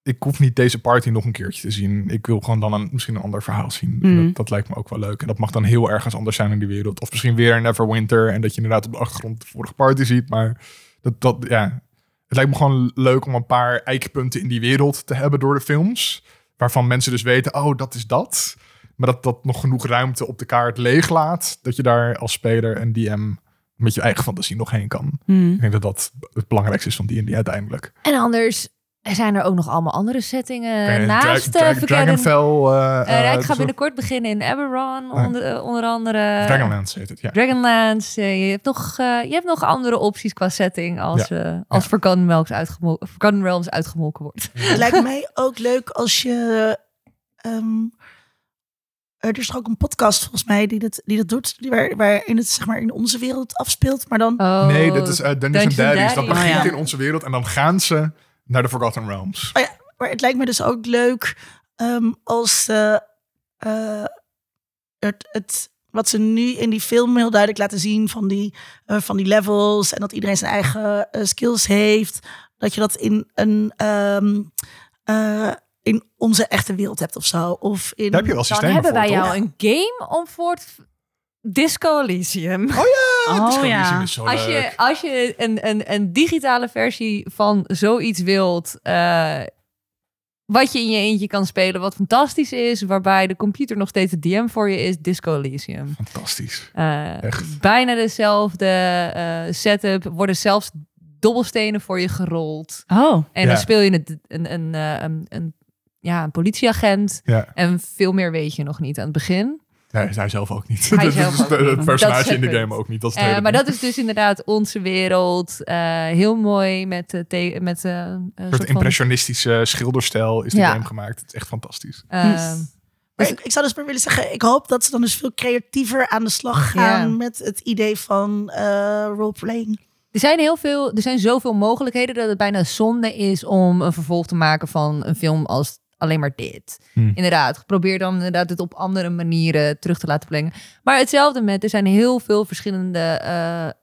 C: Ik hoef niet deze party nog een keertje te zien. Ik wil gewoon dan een, misschien een ander verhaal zien.
B: Mhm.
C: Dat, dat lijkt me ook wel leuk. En dat mag dan heel ergens anders zijn in die wereld. Of misschien weer een Neverwinter. En dat je inderdaad op de achtergrond de vorige party ziet. Maar dat, dat, ja... Het lijkt me gewoon leuk om een paar eikpunten in die wereld te hebben door de films. Waarvan mensen dus weten, oh, dat is dat. Maar dat dat nog genoeg ruimte op de kaart leeg laat. Dat je daar als speler en DM met je eigen fantasie nog heen kan.
B: Hmm.
C: Ik denk dat dat het belangrijkste is van D&D uiteindelijk.
D: En anders zijn er ook nog allemaal andere settingen naast
C: Dra- Dra- Dragonfell. eh,
D: Eh,
C: eh,
D: ik ga binnenkort beginnen in Eberron,
C: Ah.
D: onder, eh, onder andere.
C: Dragonlance heet het, ja.
D: Dragonlance. Je, hebt nog, eh, je hebt nog andere opties qua setting als, als
C: Ja.
D: Forgotten, Realms uitgemol- Forgotten Realms uitgemolken wordt.
A: Het lijkt mij ook leuk als je... ehm, er is toch ook een podcast volgens mij die dat, die dat doet. Die waar, waarin het zeg maar in onze wereld afspeelt. Maar dan...
D: Oh,
C: nee, dit is uh, Dungeons
D: Dungeons and
C: Daddies. Dat begint
B: Oh, ja.
C: in onze wereld en dan gaan ze naar de Forgotten Realms.
A: Maar het lijkt me dus ook leuk ehm, als eh, eh, het, het, wat ze nu in die film heel duidelijk laten zien van die, eh, van die levels en dat iedereen zijn eigen skills heeft, dat je dat in een ehm, eh, in onze echte wereld hebt of zo. Of in,
C: Daar heb je wel
D: Dan
C: systemen
D: hebben
C: voor,
D: wij
C: toch?
D: jou een game om voor te... Disco Elysium.
C: Oh
B: Oh ja.
C: Is zo
D: Als je,
C: leuk.
D: als je een, een, een digitale versie van zoiets wilt, eh, wat je in je eentje kan spelen, wat fantastisch is, waarbij de computer nog steeds het DM voor je is, Disco Elysium.
C: Fantastisch.
D: Eh,
C: Echt.
D: bijna dezelfde eh, setup, worden zelfs dobbelstenen voor je gerold.
B: Oh.
D: En
C: Ja.
D: dan speel je het, een, een, eh, een, een, ja, een politieagent.
C: Ja.
D: En veel meer weet je nog niet aan het begin.
C: Ja, is hij zelf ook niet.
D: Hij zelf ook
C: de- het
D: Dat
C: personage in de game ook niet. Dat is het
D: Eh,
C: hele
D: maar
C: ding.
D: dat is dus inderdaad onze wereld. Eh, heel mooi met, te- met eh, een soort
C: soort
D: van...
C: impressionistische schilderstijl is die
D: Ja.
C: game gemaakt. Het is echt fantastisch.
D: eh,
A: Maar ik, ik zou dus maar willen zeggen, ik hoop dat ze dan dus veel creatiever aan de slag gaan met het idee van eh roleplaying.
D: er zijn heel veel, er zijn zoveel mogelijkheden dat het bijna zonde is om een vervolg te maken van een film als alleen maar dit.
C: Hmm.
D: Inderdaad, probeer dan inderdaad het op andere manieren terug te laten brengen. Maar hetzelfde met, er zijn heel veel verschillende eh, eh,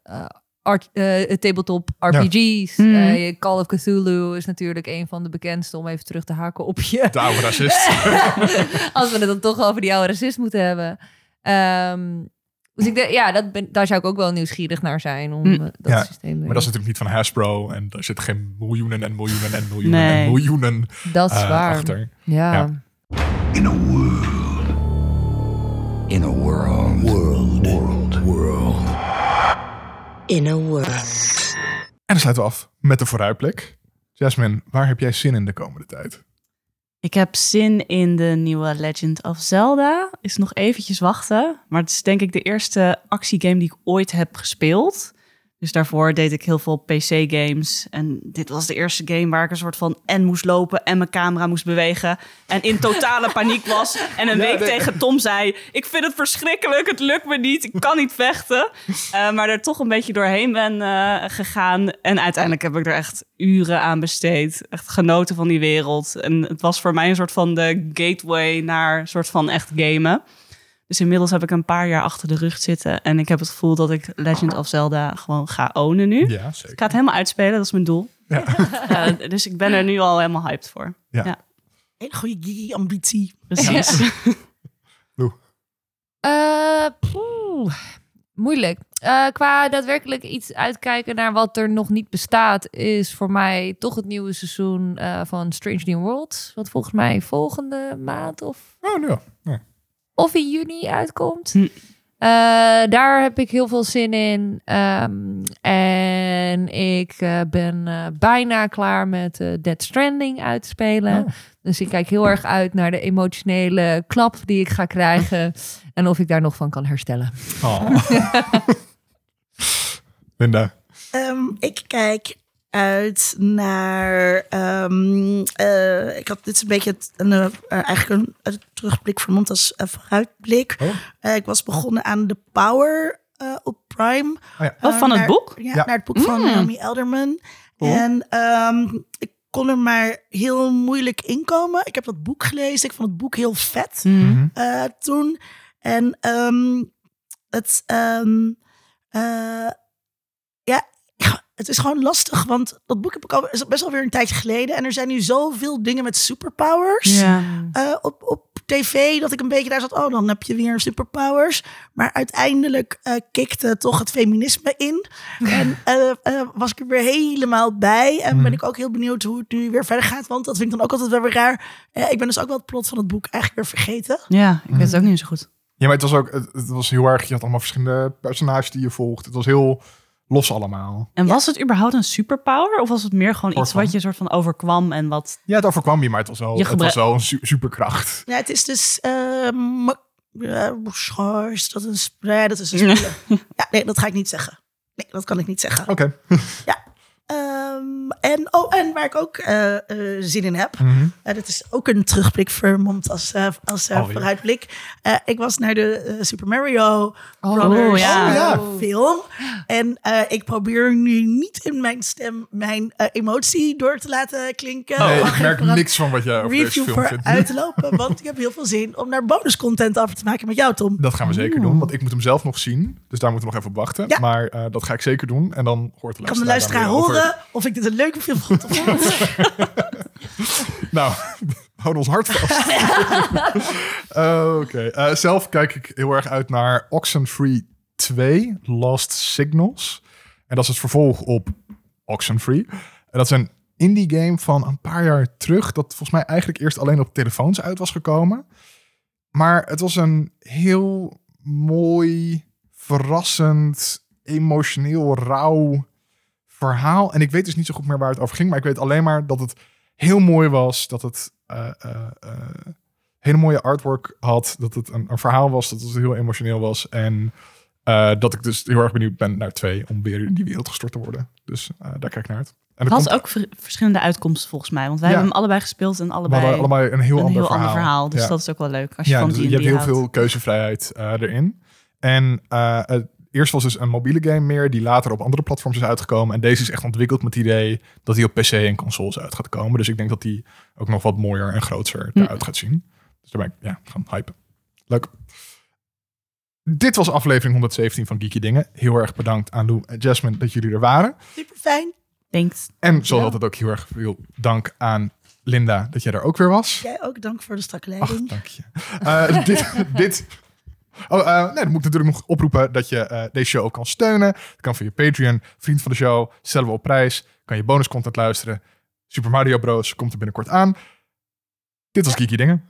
D: art, eh, tabletop RPG's.
B: Hmm.
D: Call of Cthulhu is natuurlijk een van de bekendste om even terug te haken op je
C: De oude racist.
D: Als we het dan toch over die oude racist moeten hebben. Ehm, dus ik denk, ja, dat ben, daar zou ik ook wel nieuwsgierig naar zijn om
B: Hm.
D: eh, dat
C: Ja,
D: systeem
C: maar dat is natuurlijk niet van Hasbro. En daar zitten geen miljoenen en miljoenen en miljoenen
B: Nee.
C: en miljoenen
D: dat is
C: eh,
D: waar.
C: achter.
D: Ja.
C: Ja.
E: In a world. In a world. World. World. World.
F: In a world.
C: En dan sluiten we af met de vooruitblik. Jasmine, waar heb jij zin in de komende tijd?
B: Ik heb zin in de nieuwe Legend of Zelda. Is nog eventjes wachten. Maar het is denk ik de eerste actiegame die ik ooit heb gespeeld. Dus daarvoor deed ik heel veel PC-games. En dit was de eerste game waar ik een soort van en moest lopen en mijn camera moest bewegen. En in totale paniek was. En een week tegen Tom zei: Ik vind het verschrikkelijk, het lukt me niet, ik kan niet vechten. Eh, maar er toch een beetje doorheen ben eh, gegaan. En uiteindelijk heb ik er echt uren aan besteed. Echt genoten van die wereld. En het was voor mij een soort van de gateway naar een soort van echt gamen. Dus inmiddels heb ik een paar jaar achter de rug zitten. En ik heb het gevoel dat ik Legend of Zelda gewoon ga ownen nu.
C: Ja,
B: Ik
C: zeker.
B: ga het helemaal uitspelen, dat is mijn doel.
C: Ja.
B: Ja, dus ik ben er nu al helemaal hyped voor.
C: Ja.
B: Ja.
A: Hele goede ambitie.
B: Precies.
D: Eh, poeh, moeilijk. Eh, qua daadwerkelijk iets uitkijken naar wat er nog niet bestaat, is voor mij toch het nieuwe seizoen eh, van Strange New Worlds. Wat volgens mij volgende maand of,
C: Oh, ja. ja.
D: Of in juni uitkomt.
B: Hm.
D: Eh, daar heb ik heel veel zin in. Ehm, en ik eh, ben eh, bijna klaar met eh Dead Stranding uitspelen.
C: Oh.
D: Dus ik kijk heel erg uit naar de emotionele klap die ik ga krijgen. En of ik daar nog van kan herstellen.
C: Oh. Linda.
A: Ehm, ik kijk uit naar. ehm, eh, ik had dit is een beetje het, een, eh, eigenlijk een, een terugblik vermomd als eh, vooruitblik.
C: Oh.
A: Eh, ik was begonnen aan The Power eh, op Prime.
C: Oh ja.
B: Oh, van het boek?
A: Ja,
C: Ja.
A: naar het boek van
B: Mm.
A: Naomi Elderman. En ehm, ik kon er maar heel moeilijk inkomen. Ik heb dat boek gelezen. Ik vond het boek heel vet
B: Mhm.
A: eh, toen. En ehm, het, ehm, eh, het is gewoon lastig, want dat boek heb ik al is best wel weer een tijdje geleden. En er zijn nu zoveel dingen met superpowers
B: Ja.
A: eh, op, op tv dat ik een beetje daar zat. Oh, dan heb je weer superpowers. Maar uiteindelijk eh kikte toch het feminisme in. En eh, eh, was ik er weer helemaal bij. En ben ik ook heel benieuwd hoe het nu weer verder gaat. Want dat vind ik dan ook altijd wel weer raar. Ik ben dus ook wel het plot van het boek eigenlijk weer vergeten.
B: ja, ik weet het ook niet zo goed.
C: Ja, maar het was ook, het, het was heel erg, je had allemaal verschillende personages die je volgt. Het was heel los allemaal.
B: En was het überhaupt een superpower? Of was het meer gewoon iets wat je soort van overkwam en wat...
C: Ja, het overkwam je, maar het was wel, het was wel een su- superkracht.
A: Ja, het is dus. ehm eh, schors, dat is. Nee, dat is een ja, nee, dat ga ik niet zeggen. Nee, dat kan ik niet zeggen.
C: Oké.
A: Ehm, en, oh, en waar ik ook eh, eh, zin in heb.
C: Mhm.
A: eh, dat is ook een terugblik vermomd als, als
C: Alweer.
A: vooruitblik. Eh, ik was naar de Super Mario
D: Oh,
A: Brothers
B: ja.
C: Ja.
A: film. En eh, ik probeer nu niet in mijn stem mijn emotie door te laten klinken.
C: Nee, ik merk niks van wat je over deze
A: review
C: film
A: voor
C: vindt.
A: uit te lopen. Want ik heb heel veel zin om naar bonuscontent af te maken met jou, Tom.
C: Dat gaan we zeker doen, want ik moet hem zelf nog zien. Dus daar moeten we nog even op wachten.
A: Ja.
C: Maar eh, dat ga ik zeker doen. En dan hoort de
A: Ik kan de
C: luisteraar
A: luisteraar
C: over-
A: horen ik dit een leuke film.
C: Nou, Houd ons hart vast. Oké. Eh, zelf kijk ik heel erg uit naar Oxenfree 2, Lost Signals. En dat is het vervolg op Oxenfree. En dat is een indie game van een paar jaar terug. Dat volgens mij eigenlijk eerst alleen op telefoons uit was gekomen. Maar het was een heel mooi, verrassend, emotioneel, rauw verhaal. En ik weet dus niet zo goed meer waar het over ging. Maar ik weet alleen maar dat het heel mooi was. Dat het eh, eh, eh, hele mooie artwork had. Dat het een, een verhaal was. Dat het heel emotioneel was. En dat ik dus heel erg benieuwd ben naar twee. Om weer in die wereld gestort te worden. Dus daar kijk ik naar uit. En
B: Het had
C: komt-
B: ook ver- verschillende uitkomsten volgens mij. Want wij
C: Ja.
B: hebben hem allebei gespeeld en allebei,
C: allebei een heel,
B: een
C: ander,
B: heel
C: verhaal.
B: ander verhaal. Dus
C: Ja.
B: dat is ook wel leuk. Als je
C: Ja,
B: van
C: dus je hebt heel
B: houdt.
C: veel keuzevrijheid erin. En het eerst was dus een mobiele game meer, die later op andere platforms is uitgekomen. En deze is echt ontwikkeld met het idee dat hij op PC en consoles uit gaat komen. Dus ik denk dat die ook nog wat mooier en groter
B: Hm.
C: eruit gaat zien. Dus daar ben ik ja, gaan hypen. Leuk. Dit was aflevering 117 van Geeky Dingen. Heel erg bedankt aan Lou en Jasmine dat jullie er waren.
A: Super fijn.
B: Thanks.
C: En zoals altijd ook heel erg veel dank aan Linda dat jij er ook weer was.
A: Jij ook, dank voor de strakke
C: Ach,
A: leiding.
C: dank je. Eh, dit, dit. Oh, eh, nee, dan moet ik natuurlijk nog oproepen dat je eh, deze show ook kan steunen. Dat kan via Patreon, vriend van de show, stellen we op prijs. Kan je bonuscontent luisteren. Super Mario Bros. komt er binnenkort aan. Dit was Geeky Dingen.